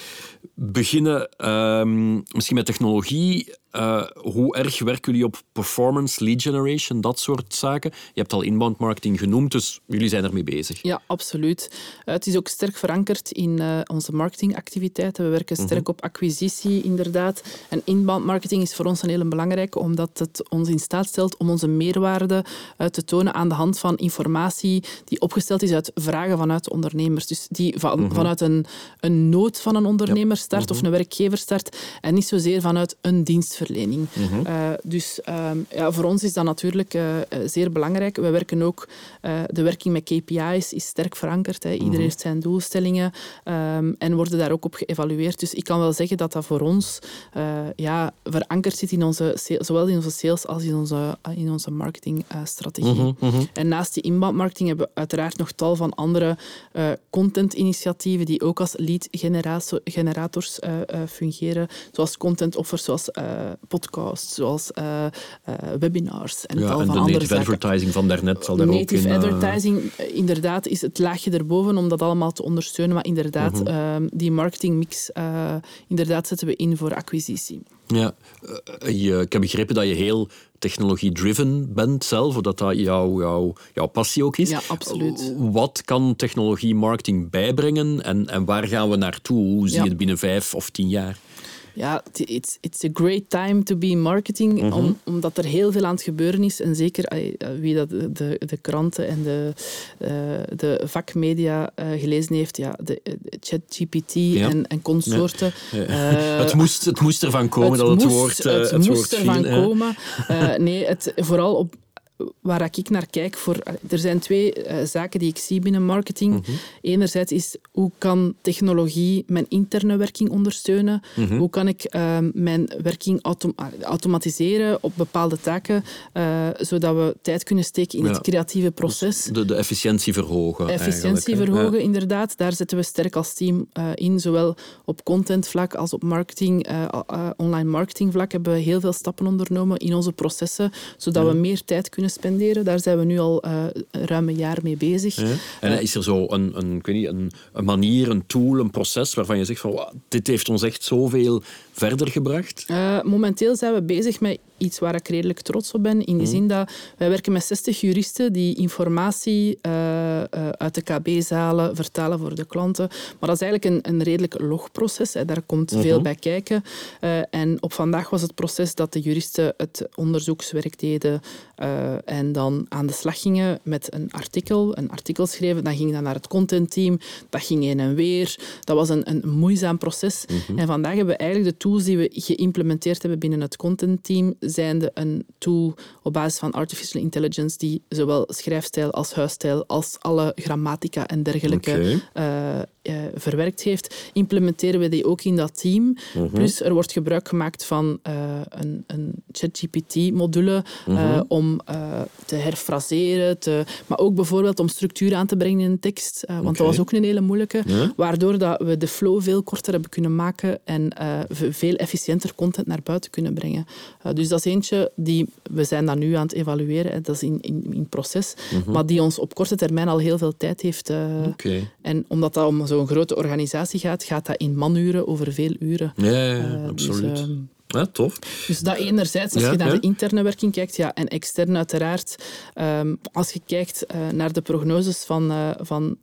Beginnen ehm, misschien met technologie. Uh, hoe erg werken jullie op performance, lead generation, dat soort zaken? Je hebt al inbound marketing genoemd, dus jullie zijn ermee bezig. Ja, absoluut. Uh, het is ook sterk verankerd in uh, onze marketingactiviteiten. We werken sterk -hmm. op acquisitie, inderdaad. En inbound marketing is voor ons een hele belangrijke, omdat het ons in staat stelt om onze meerwaarde te tonen aan de hand van informatie die opgesteld is uit vragen vanuit ondernemers. Dus die van, -hmm. vanuit een, een nood van een ondernemer start of een werkgever start en niet zozeer vanuit een Mm -hmm. uh, dus um, ja, voor ons is dat natuurlijk uh, zeer belangrijk. We werken ook, uh, de werking met KPI's is sterk verankerd. Hè. Iedereen mm -hmm. heeft zijn doelstellingen um, en worden daar ook op geëvalueerd. Dus ik kan wel zeggen dat dat voor ons ja, verankerd zit in onze, zowel in onze sales als in onze, in onze marketingstrategie. Mm -hmm. En naast die inbound marketing hebben we uiteraard nog tal van andere content-initiatieven die ook als lead generators fungeren, zoals content offers, zoals podcasts, zoals uh, uh, webinars en ja, tal en van de andere native zaken. advertising van daarnet zal daar native ook in... Native advertising, inderdaad, is het laagje erboven om dat allemaal te ondersteunen. Maar inderdaad, -hmm. uh, die marketingmix, inderdaad zetten we in voor acquisitie. Ja, je, ik heb begrepen dat je heel technologie-driven bent zelf, of dat dat jouw, jouw, jouw passie ook is. Ja, absoluut. Wat kan technologie-marketing bijbrengen en, en waar gaan we naartoe? Hoe zie je ja. het binnen vijf of tien jaar? Ja, it's, it's a great time to be in marketing, mm -hmm. om, omdat er heel veel aan het gebeuren is. En zeker wie dat de, de, de kranten en de, uh, de vakmedia uh, gelezen heeft, ja, de, de ChatGPT ja. en, en consorten. Ja. Uh, het, moest, het moest ervan komen dat het moest, woord Het, het moest woord ervan viel, komen. nee, het, vooral op waar ik naar kijk, voor, er zijn twee uh, zaken die ik zie binnen marketing. Mm -hmm. Enerzijds is hoe kan technologie mijn interne werking ondersteunen? Mm -hmm. Hoe kan ik uh, mijn werking autom automatiseren op bepaalde taken, uh, zodat we tijd kunnen steken in ja. het creatieve proces? Dus de, de, efficiëntie verhogen. Efficiëntie verhogen, ja. inderdaad. Daar zetten we sterk als team in, zowel op contentvlak als op marketing, online marketingvlak hebben we heel veel stappen ondernomen in onze processen, zodat ja. we meer tijd kunnen spenderen. Daar zijn we nu al uh, ruim een jaar mee bezig. Ja. En uh, is er zo een, een, ik weet niet, een, een, manier, een tool, een proces waarvan je zegt van wow, dit heeft ons echt zoveel verder gebracht? Uh, momenteel zijn we bezig met iets waar ik redelijk trots op ben. In de mm. zin dat wij werken met 60 juristen die informatie uh, uh, uit de KB-zalen vertalen voor de klanten. Maar dat is eigenlijk een, een redelijk logproces. Hè. Daar komt -hmm. veel bij kijken. En op vandaag was het proces dat de juristen het onderzoekswerk deden en dan aan de slag gingen met een artikel. Een artikel schreven, dan ging dat naar het contentteam. Dat ging heen en weer. Dat was een, een moeizaam proces. -hmm. En vandaag hebben we eigenlijk de tools die we geïmplementeerd hebben binnen het contentteam zijnde een tool op basis van artificial intelligence die zowel schrijfstijl als huisstijl als alle grammatica en dergelijke okay. uh, uh, verwerkt heeft, implementeren we die ook in dat team. Mm -hmm. Plus er wordt gebruik gemaakt van uh, een, een ChatGPT-module mm -hmm. om te herfraseren, te, maar ook bijvoorbeeld om structuur aan te brengen in een tekst, want okay. dat was ook een hele moeilijke, ja. waardoor dat we de flow veel korter hebben kunnen maken en veel efficiënter content naar buiten kunnen brengen. dus dat is eentje die, we zijn dat nu aan het evalueren, hè, dat is in, in, in proces, mm -hmm. maar die ons op korte termijn al heel veel tijd heeft. Okay. En omdat dat om zo'n grote organisatie gaat, gaat dat in manuren over veel uren. Ja, ja, ja uh, absoluut. Dus, uh, ja, tof. Dus dat enerzijds, als ja, je naar ja. de interne werking kijkt, ja, en extern uiteraard. Um, als je kijkt uh, naar de prognoses van, uh, van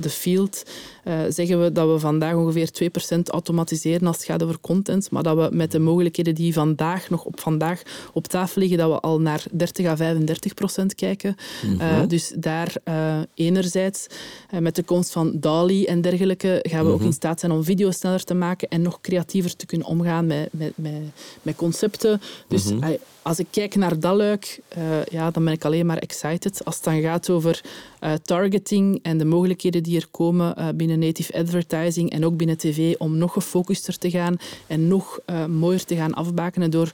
de field, uh, zeggen we dat we vandaag ongeveer 2% automatiseren als het gaat over content, maar dat we met de mogelijkheden die vandaag nog op vandaag op tafel liggen, dat we al naar 30 à 35% kijken. Mm -hmm. uh, dus daar uh, enerzijds met de komst van DALI en dergelijke gaan we mm -hmm. ook in staat zijn om video sneller te maken en nog creatiever te kunnen omgaan met, met, met, met concepten. Dus mm -hmm. Als ik kijk naar dat luik, ja, dan ben ik alleen maar excited. Als het dan gaat over targeting en de mogelijkheden die er komen binnen native advertising en ook binnen tv om nog gefocuster te gaan en nog mooier te gaan afbakenen door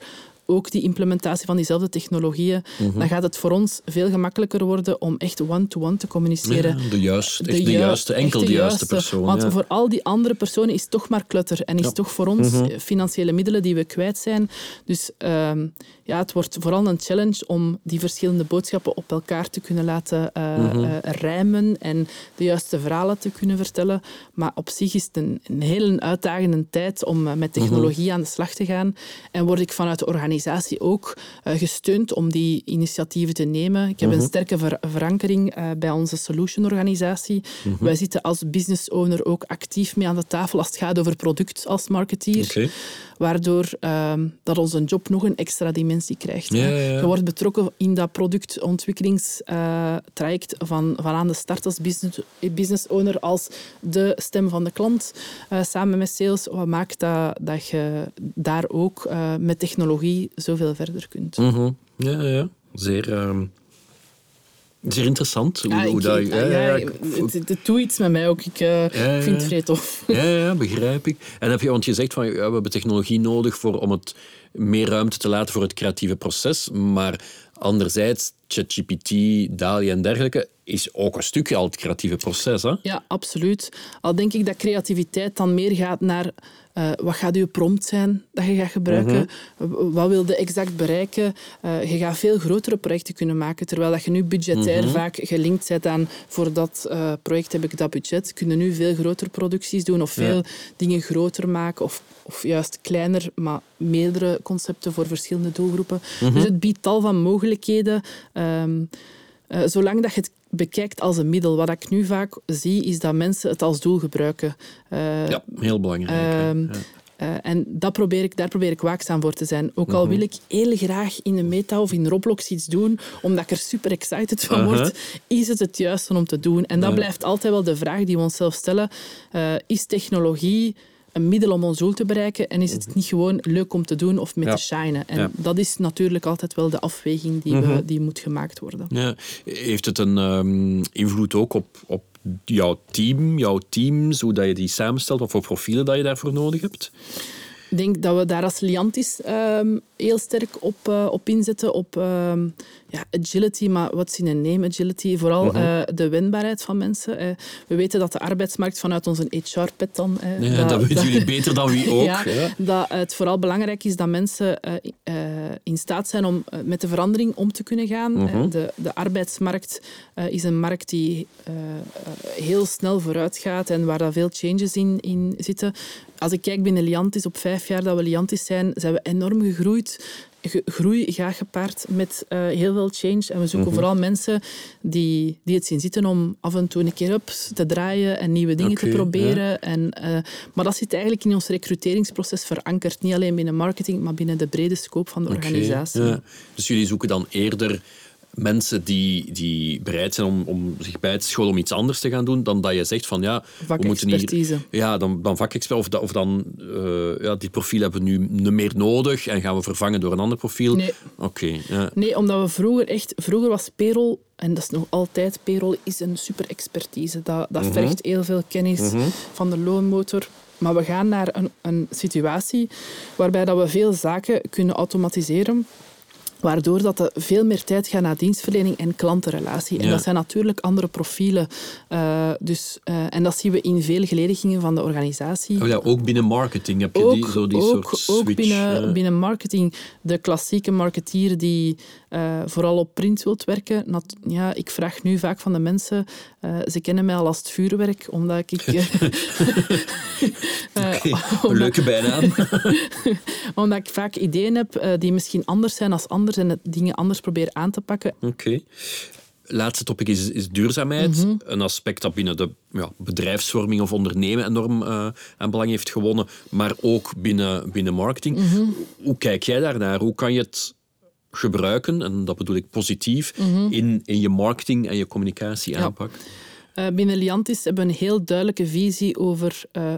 ook die implementatie van diezelfde technologieën, Mhm. dan gaat het voor ons veel gemakkelijker worden om echt one-to-one te communiceren. Ja, de juiste, de, ju- juiste, enkel de juiste persoon. Want ja. voor al die andere personen is het toch maar klutter. En is Ja. toch voor ons Mhm. financiële middelen die we kwijt zijn. Dus ehm, ja, het wordt vooral een challenge om die verschillende boodschappen op elkaar te kunnen laten eh, rijmen en de juiste verhalen te kunnen vertellen. Maar op zich is het een, een hele uitdagende tijd om eh, met technologie aan de slag te gaan. En word ik vanuit de organisatie ook eh, gesteund om die initiatieven te nemen. Ik heb Mhm. een sterke ver- verankering eh, bij onze solution-organisatie. Mhm. Wij zitten als business owner ook actief mee aan de tafel als het gaat over product als marketeer. Waardoor ehm, dat onze job nog een extra dimensie krijgt. Ja, hè. ja, ja. Je wordt betrokken in dat productontwikkelingstraject van, van aan de start als business, business owner, als de stem van de klant, eh, samen met sales. Wat maakt dat, dat je daar ook eh, met technologie zoveel verder kunt. Mhm. Ja, ja. Zeer, ehm, zeer interessant. Hoe, Ja, hoe ik- dat, ik- ja, ja, ja, ik- het, het, het doet iets met mij ook. Ik eh, vind het vrij tof. Ja, ja, begrijp ik. En heb je, want je zegt van ja, we hebben technologie nodig voor, om het meer ruimte te laten voor het creatieve proces. Maar anderzijds, ChatGPT, DALI en dergelijke is ook een stukje al het creatieve proces. Hè? Ja, absoluut. Al denk ik dat creativiteit dan meer gaat naar eh, wat gaat je prompt zijn dat je gaat gebruiken, Mhm. Wat wil je exact bereiken. Eh, je gaat veel grotere projecten kunnen maken, terwijl dat je nu budgetair Mhm. vaak gelinkt bent aan voor dat eh, project heb ik dat budget. Kun je nu veel grotere producties doen of veel dingen groter maken of, of juist kleiner, maar meerdere concepten voor verschillende doelgroepen. Mhm. Dus het biedt tal van mogelijkheden. Ehm, eh, zolang dat je het bekijkt als een middel. Wat ik nu vaak zie, is dat mensen het als doel gebruiken. Eh, Ja, heel belangrijk. ehm, Ja. eh, en dat probeer ik, daar probeer ik waakzaam voor te zijn. Ook Mhm. al wil ik heel graag in de meta of in Roblox iets doen, omdat ik er super excited van word, is het het juiste om te doen? En dat blijft altijd wel de vraag die we onszelf stellen. Eh, is technologie een middel om ons doel te bereiken en is het niet gewoon leuk om te doen of met Mhm. Ja. te shinen? En Ja. dat is natuurlijk altijd wel de afweging die, Mhm. we, die moet gemaakt worden. Ja. Heeft het een ehm, invloed ook op, op jouw team, jouw teams, hoe dat je die samenstelt, wat voor profielen dat je daarvoor nodig hebt? Ik denk dat we daar als Liantis ehm, heel sterk op, eh, op inzetten, op ehm, ja, agility, maar wat in een name agility? Vooral Mhm. eh, de wendbaarheid van mensen. eh. we weten dat de arbeidsmarkt vanuit onze HR-pet dan... eh, Ja, dat, weten jullie beter dan wie ook. ja, ja. dat het vooral belangrijk is dat mensen in staat zijn om met de verandering om te kunnen gaan. Mhm. De, de arbeidsmarkt is een markt die heel snel vooruit gaat en waar daar veel changes in, in zitten. Als ik kijk binnen Liantis, op vijf jaar dat we Liantis zijn, zijn we enorm gegroeid. Groei gaat gepaard met eh, heel veel change. En we zoeken Mhm. vooral mensen die, die het zien zitten om af en toe een keer op te draaien en nieuwe dingen te proberen. En, eh, maar dat zit eigenlijk in ons recruteringsproces verankerd. Niet alleen binnen marketing, maar binnen de brede scope van de organisatie. ja. Dus jullie zoeken dan eerder mensen die, die bereid zijn om, om zich bij te scholen om iets anders te gaan doen, dan dat je zegt van ja, we moeten hier... Ja, dan, dan vakexpert. Of, da- of dan, eh, ja, die profiel hebben we nu niet meer nodig en gaan we vervangen door een ander profiel. Nee. Oké, ja. Nee, omdat we vroeger echt... Vroeger was payroll, en dat is nog altijd, payroll is een super expertise. Dat, dat Mhm. vergt heel veel kennis van de loonmotor. Maar we gaan naar een, een situatie waarbij dat we veel zaken kunnen automatiseren waardoor dat er veel meer tijd gaat naar dienstverlening en klantenrelatie. En Ja. dat zijn natuurlijk andere profielen. Eh, dus, eh, en dat zien we in veel geledigingen van de organisatie. Oh ja, ook binnen marketing heb je die, zo die ook, soort switch. ook binnen, binnen marketing. De klassieke marketeer die eh, vooral op print wilt werken. nat- ja, ik vraag nu vaak van de mensen... eh, ze kennen mij al als het vuurwerk, omdat ik... eh, Oké, een leuke bijnaam. omdat ik vaak ideeën heb die misschien anders zijn als anders en dingen anders probeer aan te pakken. Oké. Laatste topic is, is duurzaamheid. Mhm. Een aspect dat binnen de ja, bedrijfsvorming of ondernemen enorm eh, aan belang heeft gewonnen, maar ook binnen, binnen marketing. Mhm. Hoe kijk jij daarnaar? Hoe kan je het gebruiken, en dat bedoel ik positief, in, in je marketing en je communicatie Mhm. Ja. aanpak? Eh, binnen Liantis hebben we een heel duidelijke visie over... eh,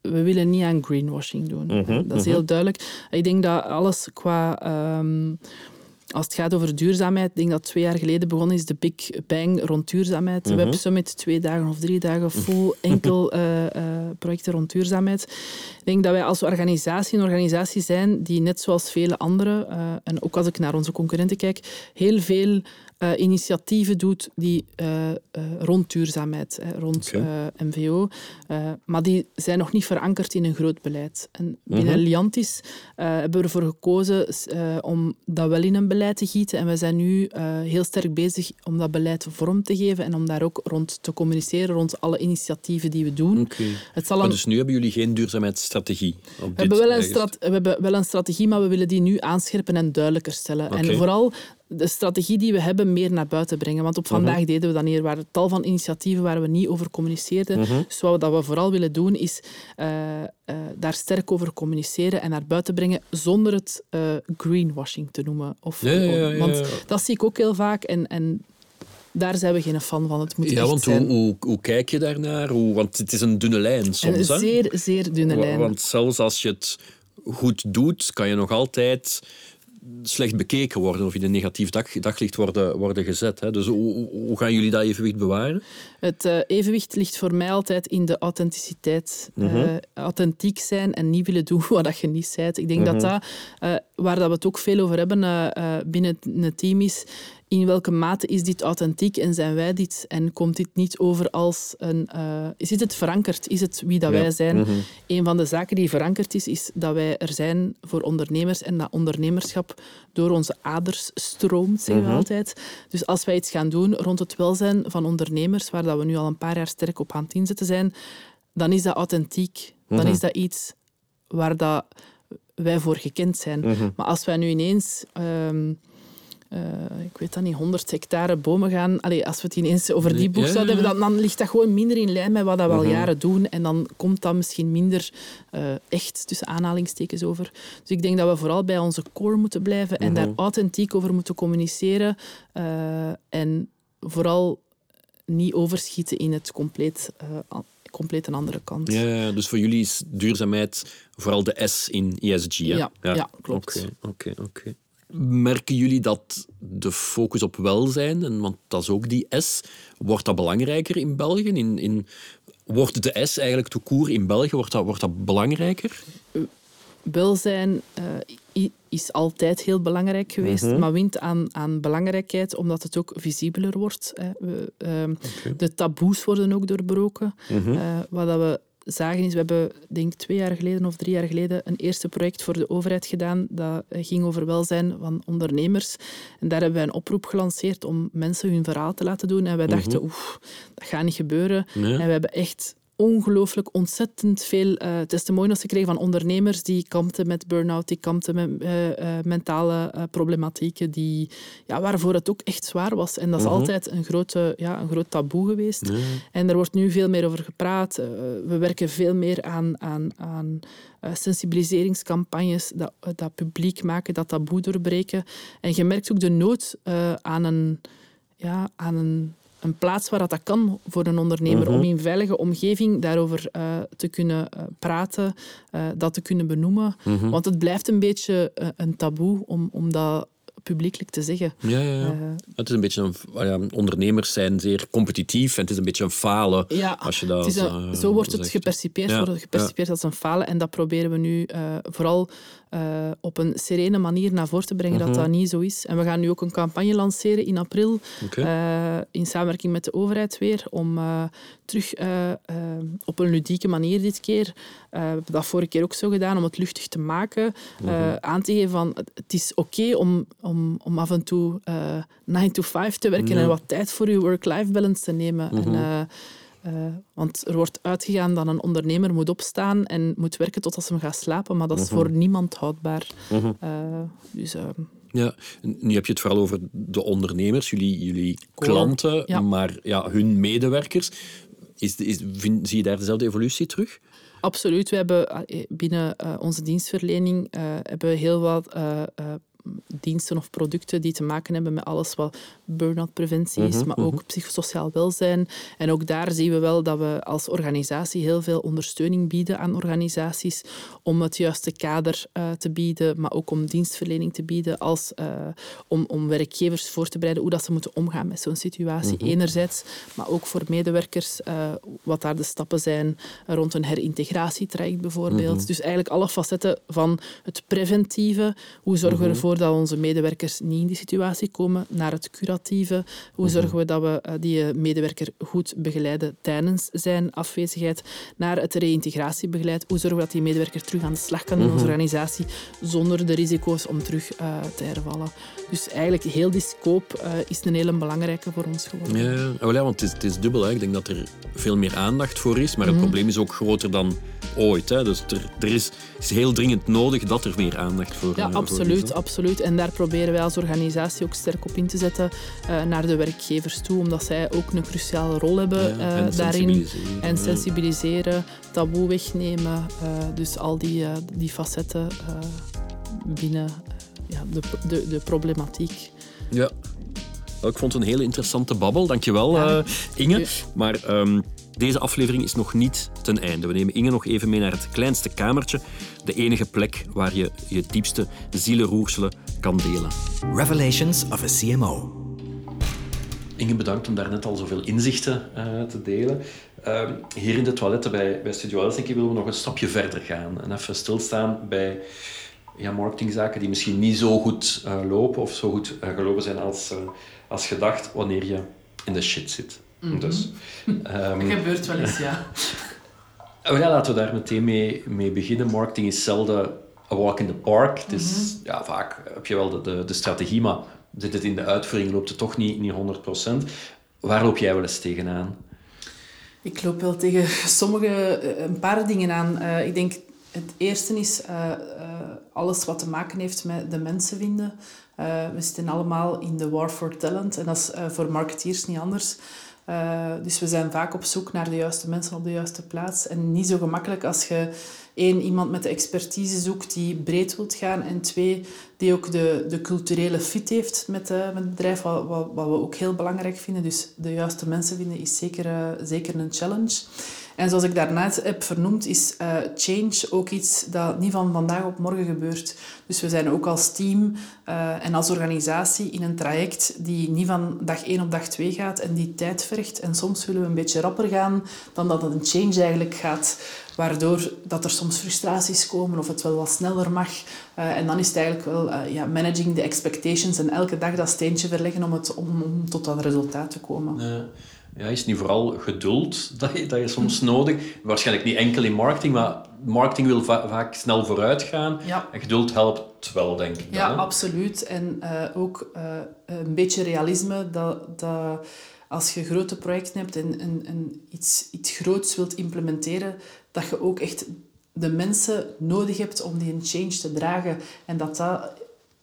we willen niet aan greenwashing doen. Mhm, dat is heel duidelijk. Ik denk dat alles qua... ehm, als het gaat over duurzaamheid, ik denk dat twee jaar geleden begonnen is de Big Bang rond duurzaamheid. Mhm. We hebben Summit twee dagen of drie dagen vol enkel eh, eh, projecten rond duurzaamheid. Ik denk dat wij als organisatie een organisatie zijn die net zoals vele anderen, en ook als ik naar onze concurrenten kijk, heel veel uh, initiatieven doet die uh, uh, rond duurzaamheid, rond okay. MVO, maar die zijn nog niet verankerd in een groot beleid. En binnen -huh. Liantis hebben we ervoor gekozen om dat wel in een beleid te gieten en we zijn nu heel sterk bezig om dat beleid vorm te geven en om daar ook rond te communiceren, rond alle initiatieven die we doen. Okay. Het zal een... Dus nu hebben jullie geen duurzaamheidsstrategie? we, hebben wel een we hebben wel een strategie, maar we willen die nu aanscherpen en duidelijker stellen. Okay. En vooral de strategie die we hebben meer naar buiten brengen. Want op vandaag uh-huh. deden we dat niet. Er waren tal van initiatieven waar we niet over communiceerden. Uh-huh. Dus wat we vooral willen doen, is uh, uh, daar sterk over communiceren en naar buiten brengen, zonder het uh, greenwashing te noemen. Of, ja, ja, ja, want dat zie ik ook heel vaak. En, en daar zijn we geen fan van. Het moet ja, want hoe, hoe, kijk je daarnaar? Hoe, want het is een dunne lijn soms. Een zeer, zeer dunne lijn. Want zelfs als je het goed doet, kan je nog altijd slecht bekeken worden of in een negatief dag, daglicht worden, worden gezet. Hè. Dus hoe, hoe, gaan jullie dat evenwicht bewaren? Het uh, evenwicht ligt voor mij altijd in de authenticiteit. -huh. uh, authentiek zijn en niet willen doen wat je niet bent. Ik denk dat dat, uh, waar dat we het ook veel over hebben binnen het team is, in welke mate is dit authentiek en zijn wij dit? En komt dit niet over als een... Uh, is het verankerd? Is het wie dat ja. wij zijn? Mm -hmm. Een van de zaken die verankerd is, is dat wij er zijn voor ondernemers en dat ondernemerschap door onze aders stroomt, zeggen we mm -hmm. altijd. Dus als wij iets gaan doen rond het welzijn van ondernemers, waar dat we nu al een paar jaar sterk op aan het inzetten zijn, dan is dat authentiek. Dan mm -hmm. is dat iets waar dat wij voor gekend zijn. Maar als wij nu ineens... Um, uh, ik weet dat niet, 100 hectare bomen gaan. Allee, als we het ineens over die boek zouden hebben, dan, dan, ligt dat gewoon minder in lijn met wat we al uh-huh. jaren doen. En dan komt dat misschien minder uh, echt, tussen aanhalingstekens, over. Dus ik denk dat we vooral bij onze core moeten blijven en daar authentiek over moeten communiceren. Uh, en vooral niet overschieten in het compleet compleet een andere kant. Ja, dus voor jullie is duurzaamheid vooral de S in ESG. Hè? Ja, ja. ja klopt. Oké, okay, oké. Okay, Merken jullie dat de focus op welzijn, en want dat is ook die S, wordt dat belangrijker in België? In, in, wordt de S eigenlijk de koer in België, wordt dat, wordt dat belangrijker? Welzijn uh, is altijd heel belangrijk geweest, -huh. maar wint aan, aan belangrijkheid omdat het ook visibeler wordt. Hè. We, okay. De taboes worden ook doorbroken. -huh. Uh, wat dat we zagen is, we hebben denk twee jaar geleden of drie jaar geleden een eerste project voor de overheid gedaan dat ging over welzijn van ondernemers. En daar hebben wij een oproep gelanceerd om mensen hun verhaal te laten doen. En wij dachten, uh -huh. oef, dat gaat niet gebeuren. Nee. En we hebben echt ongelooflijk ontzettend veel uh, testimonials gekregen van ondernemers die kampten met burn-out, die kampten met uh, uh, mentale problematieken, die, ja, waarvoor het ook echt zwaar was. En dat is -huh. altijd een, grote, ja, een groot taboe geweest. En er wordt nu veel meer over gepraat. we werken veel meer aan, aan, aan sensibiliseringscampagnes, dat, dat publiek maken, dat taboe doorbreken. En je merkt ook de nood aan een... Ja, aan een een plaats waar dat, dat kan voor een ondernemer, om in veilige omgeving daarover uh, te kunnen uh, praten, uh, dat te kunnen benoemen. Mhm. Want het blijft een beetje een taboe om, om dat publiekelijk te zeggen. Ja, ja, ja. het is een beetje een, ja, ondernemers zijn zeer competitief en het is een beetje een falen. Ja, als je dat, een, zo wordt het wordt gepercipieerd als een falen en dat proberen we nu vooral uh, op een serene manier naar voren te brengen uh -huh. dat dat niet zo is. En we gaan nu ook een campagne lanceren in april, okay. uh, in samenwerking met de overheid weer, om uh, terug op een ludieke manier dit keer, we hebben dat vorige keer ook zo gedaan, om het luchtig te maken, -huh. aan te geven van het is oké okay om, om, om af en toe 9 to 5 te werken en wat tijd voor je work-life balance te nemen. Mhm. En, uh, want er wordt uitgegaan dat een ondernemer moet opstaan en moet werken tot als hij gaat slapen, maar dat is Mhm. voor niemand houdbaar. Mhm. Uh, dus, uh, Ja, nu heb je het vooral over de ondernemers, jullie, jullie klanten, ja. maar ja, hun medewerkers. Is, is, vind, zie je daar dezelfde evolutie terug? absoluut. We hebben eh, binnen onze dienstverlening hebben we heel wat diensten of producten die te maken hebben met alles wat burn-out preventie is, Mhm, maar ook psychosociaal welzijn. En ook daar zien we wel dat we als organisatie heel veel ondersteuning bieden aan organisaties om het juiste kader eh, te bieden, maar ook om dienstverlening te bieden, als, eh, om, om werkgevers voor te bereiden hoe dat ze moeten omgaan met zo'n situatie. Enerzijds, maar ook voor medewerkers, eh, wat daar de stappen zijn rond een herintegratietraject bijvoorbeeld. Dus eigenlijk alle facetten van het preventieve. Hoe zorgen we ervoor dat onze medewerkers niet in die situatie komen? Naar het curatieve. Hoe zorgen we dat we eh, die eh, medewerker goed begeleiden tijdens zijn afwezigheid? Naar het reïntegratiebegeleid. Hoe zorgen we dat die medewerker terug aan de slag kan in onze organisatie zonder de risico's om terug eh, te hervallen? Dus eigenlijk heel die scope is een hele belangrijke voor ons geworden. Ja, ja. Ja, want het is, het is dubbel. Hè. Ik denk dat er veel meer aandacht voor is, Mhm. maar het probleem is ook groter dan ooit. Hè. Dus er, er is, is heel dringend nodig dat er meer aandacht voor, Ja, eh, voor absoluut, is. hè. absoluut. En daar proberen wij als organisatie ook sterk op in te zetten eh, naar de werkgevers toe, omdat zij ook een cruciale rol hebben Ja, eh, en daarin. sensibiliseren, En sensibiliseren, taboe wegnemen. eh, dus al die, die facetten binnen ja, de, de, de problematiek. Ja. Wel, Ik vond het een hele interessante babbel. Dankjewel, eh Inge. Maar ehm, deze aflevering is nog niet ten einde. We nemen Inge nog even mee naar het kleinste kamertje. De enige plek waar je je diepste zielenroerselen kan delen. Revelations of a CMO. Inge, bedankt om daar net al zoveel inzichten eh, te delen. Ehm, hier in de toiletten bij, bij Studio Els, denk ik, willen we nog een stapje verder gaan. En even stilstaan bij ja, marketingzaken die misschien niet zo goed eh, lopen of zo goed eh, gelopen zijn als, als gedacht wanneer je in de shit zit. Dus, ehm, gebeurt wel eens, ja. Oh ja, laten we daar meteen mee, mee beginnen. Marketing is zelden a walk in the park. Is, ja, vaak heb je wel de, de, de strategie, maar zit het in de uitvoering, loopt het toch niet, niet 100%. Waar loop jij wel eens tegenaan? Ik loop wel tegen sommige, eh, een paar dingen aan. Eh, ik denk, het eerste is eh, alles wat te maken heeft met de mensen vinden. We zitten allemaal in de war for talent en dat is voor marketeers niet anders. Eh, dus we zijn vaak op zoek naar de juiste mensen op de juiste plaats. En niet zo gemakkelijk als je één, iemand met de expertise zoekt die breed wilt gaan. En twee, die ook de, de culturele fit heeft met, eh, met het bedrijf, wat, wat, we ook heel belangrijk vinden. Dus de juiste mensen vinden is zeker, eh, zeker een challenge. En zoals ik daarnet heb vernoemd, is eh, change ook iets dat niet van vandaag op morgen gebeurt. Dus we zijn ook als team en als organisatie in een traject die niet van dag 1 op dag 2 gaat en die tijd vergt. En soms willen we een beetje rapper gaan dan dat een change eigenlijk gaat. Waardoor dat er soms frustraties komen of het wel wat sneller mag. Eh, en dan is het eigenlijk wel eh, ja, managing the expectations en elke dag dat steentje verleggen om, het, om, om tot dat resultaat te komen. Eh, ja, is niet vooral geduld dat je, dat je soms nodig Waarschijnlijk niet enkel in marketing, maar marketing wil va- vaak snel vooruit gaan. Ja. En geduld helpt wel, denk ik. dan, Ja, hè? absoluut. En eh, ook een beetje realisme dat, dat als je grote projecten hebt en, en, en iets, iets groots wilt implementeren, dat je ook echt de mensen nodig hebt om die een change te dragen. En dat dat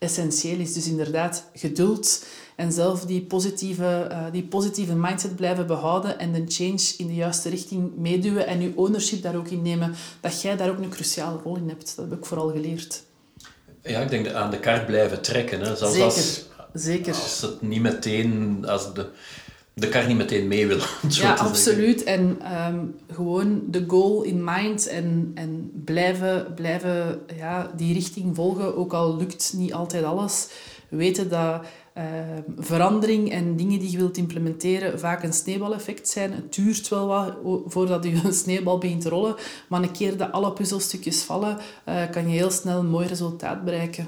essentieel is. Dus inderdaad, geduld en zelf die positieve, eh, die positieve mindset blijven behouden en de change in de juiste richting meeduwen en je ownership daar ook in nemen, dat jij daar ook een cruciale rol in hebt. Dat heb ik vooral geleerd. Ja, ik denk aan de kaart blijven trekken. Hè. Zelfs Zeker, als, zeker. als het niet meteen... Als de, de kar niet meteen mee wil. om het zo Ja, zeggen. absoluut. En ehm, gewoon de goal in mind en, en blijven, blijven ja, die richting volgen, ook al lukt niet altijd alles. Weten dat ehm, verandering en dingen die je wilt implementeren vaak een sneeuwbaleffect zijn. Het duurt wel wat voordat je een sneeuwbal begint te rollen, maar een keer dat alle puzzelstukjes vallen, eh, kan je heel snel een mooi resultaat bereiken.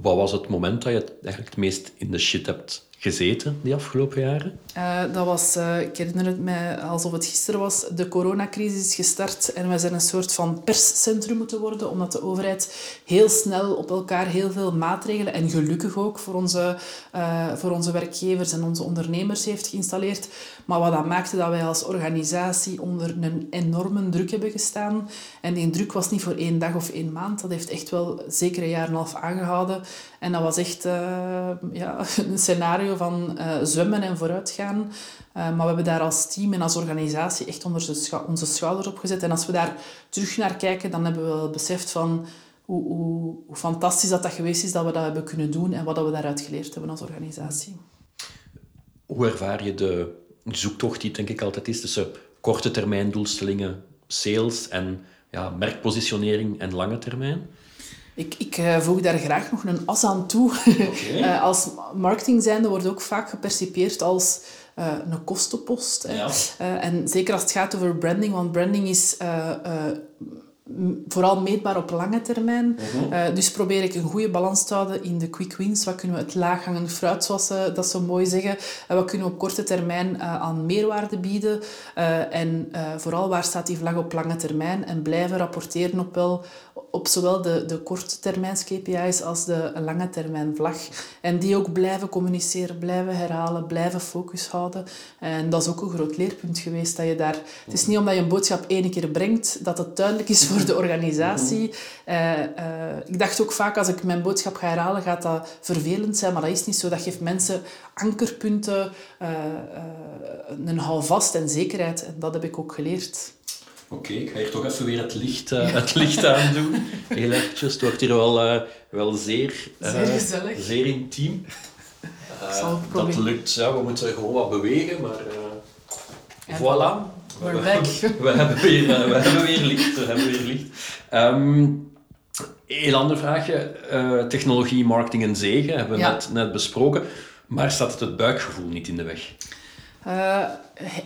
Wat was het moment dat je eigenlijk het meest in de shit hebt gezeten die afgelopen jaren? Eh, dat was, eh, ik herinner het mij alsof het gisteren was, de coronacrisis is gestart en wij zijn een soort van perscentrum moeten worden, omdat de overheid heel snel op elkaar heel veel maatregelen, en gelukkig ook voor onze, eh, voor onze werkgevers en onze ondernemers heeft geïnstalleerd. Maar wat dat maakte dat wij als organisatie onder een enorme druk hebben gestaan. En die druk was niet voor één dag of één maand, dat heeft echt wel zeker een jaar en een half aangehouden. En dat was echt eh, ja, een scenario van eh, zwemmen en vooruitgaan. Eh, maar we hebben daar als team en als organisatie echt onder onze schouders op gezet. En als we daar terug naar kijken, dan hebben we wel beseft van... hoe, hoe, hoe, fantastisch dat, dat geweest is dat we dat hebben kunnen doen en wat dat we daaruit geleerd hebben als organisatie. Hoe ervaar je de zoektocht die denk ik altijd is tussen korte termijn doelstellingen, sales en ja, merkpositionering en lange termijn? Ik, ik uh, voeg daar graag nog een as aan toe. Okay. uh, als marketing zijnde wordt ook vaak gepercipieerd als uh, een kostenpost. Ja. en zeker als het gaat over branding, want branding is vooral meetbaar op lange termijn. Mhm. uh, dus probeer ik een goede balans te houden in de quick wins. Wat kunnen we het laaghangend fruit, zoals ze dat zo mooi zeggen. Uh, wat kunnen we op korte termijn uh, aan meerwaarde bieden. en vooral waar staat die vlag op lange termijn. En blijven rapporteren op, wel, op zowel de, de korte termijns KPI's als de lange termijn vlag. En die ook blijven communiceren, blijven herhalen, blijven focus houden. En dat is ook een groot leerpunt geweest. Dat je daar, het is niet omdat je een boodschap één keer brengt, dat het duidelijk is voor de organisatie. Uh, uh, ik dacht ook vaak, als ik mijn boodschap ga herhalen, gaat dat vervelend zijn. Maar dat is niet zo. Dat geeft mensen ankerpunten, uh, een houvast en zekerheid. En dat heb ik ook geleerd. Oké, ik ga hier toch even weer het licht, het licht aan doen. Heel eventjes. Het wordt hier wel, wel zeer, zeer, zeer intiem. dat lukt. Ja, we moeten gewoon wat bewegen, maar... voilà. We're back. We, hebben weer, eh, we hebben weer licht. We hebben weer licht. Um, heel ander vraagje. Uh, technologie, marketing en zegen hebben we net, net besproken. Maar staat het het buikgevoel niet in de weg?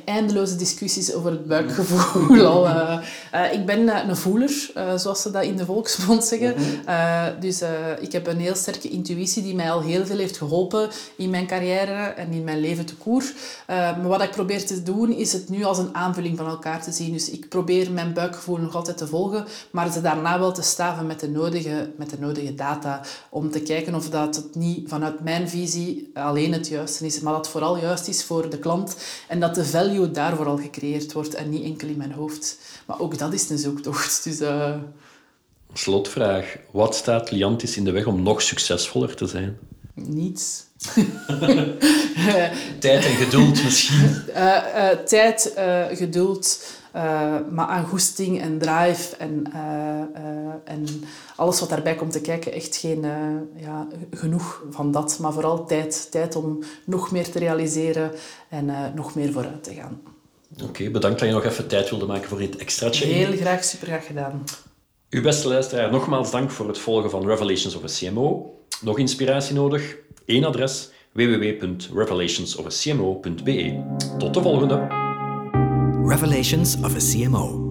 Eindeloze discussies over het buikgevoel al. Uh, uh, ik ben een voeler, zoals ze dat in de volksmond zeggen. Mhm. dus ik heb een heel sterke intuïtie die mij al heel veel heeft geholpen in mijn carrière en in mijn leven te koer. maar wat ik probeer te doen, is het nu als een aanvulling van elkaar te zien. Dus ik probeer mijn buikgevoel nog altijd te volgen, maar ze daarna wel te staven met de nodige, met de nodige data. Om te kijken of dat het niet vanuit mijn visie alleen het juiste is, maar dat het vooral juist is voor de klant en dat de value daar vooral gecreëerd wordt en niet enkel in mijn hoofd. Maar ook dat is een zoektocht. Dus, uh... Slotvraag. Wat staat Liantis in de weg om nog succesvoller te zijn? Niets. tijd en geduld misschien? Uh, uh, tijd, geduld, maar aan goesting en drive en, en alles wat daarbij komt te kijken, echt geen, ja, genoeg van dat. Maar vooral tijd. Tijd om nog meer te realiseren en nog meer vooruit te gaan. Oké, bedankt dat je nog even tijd wilde maken voor dit extraatje. Heel graag, super graag gedaan. Uw beste luisteraar, nogmaals dank voor het volgen van Revelations of a CMO. Nog inspiratie nodig? Eén adres www.revelationsofacmo.be. Tot de volgende! Revelations of a CMO